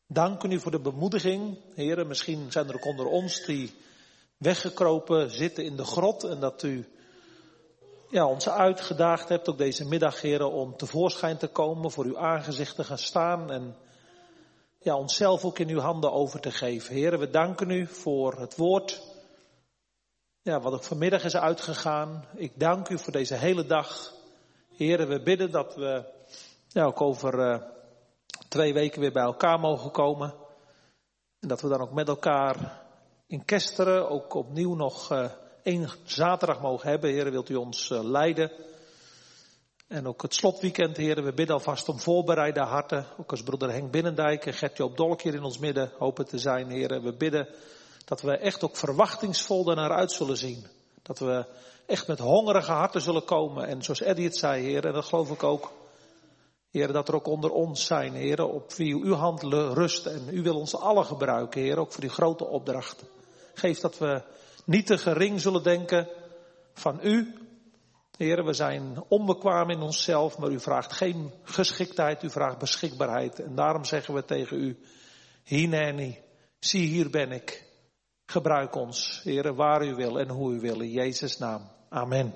danken u voor de bemoediging. Heere, misschien zijn er ook onder ons die weggekropen zitten in de grot en dat u ja, ons uitgedaagd hebt, ook deze middag, heren, om tevoorschijn te komen, voor uw aangezicht te gaan staan en ja, onszelf ook in uw handen over te geven. Heren, we danken u voor het woord, ja, wat ook vanmiddag is uitgegaan. Ik dank u voor deze hele dag. Heren, we bidden dat we ja, ook over uh, twee weken weer bij elkaar mogen komen. En dat we dan ook met elkaar in Kesteren ook opnieuw nog uh, één zaterdag mogen hebben. Heren, wilt u ons uh, leiden. En ook het slotweekend, heren, we bidden alvast om voorbereide harten. Ook als broeder Henk Binnendijk en Gert-Joop Dolk hier in ons midden hopen te zijn, heren. We bidden dat we echt ook verwachtingsvol ernaar uit zullen zien. Dat we echt met hongerige harten zullen komen. En zoals Eddie het zei, heren, en dat geloof ik ook. Heren, dat er ook onder ons zijn, heren, op wie uw hand rust. En u wil ons allen gebruiken, heren, ook voor die grote opdrachten. Geef dat we niet te gering zullen denken van u. Heren, we zijn onbekwaam in onszelf, maar u vraagt geen geschiktheid, u vraagt beschikbaarheid. En daarom zeggen we tegen u, Hineni, zie hier ben ik. Gebruik ons, heren, waar u wil en hoe u wil, in Jezus' naam. Amen.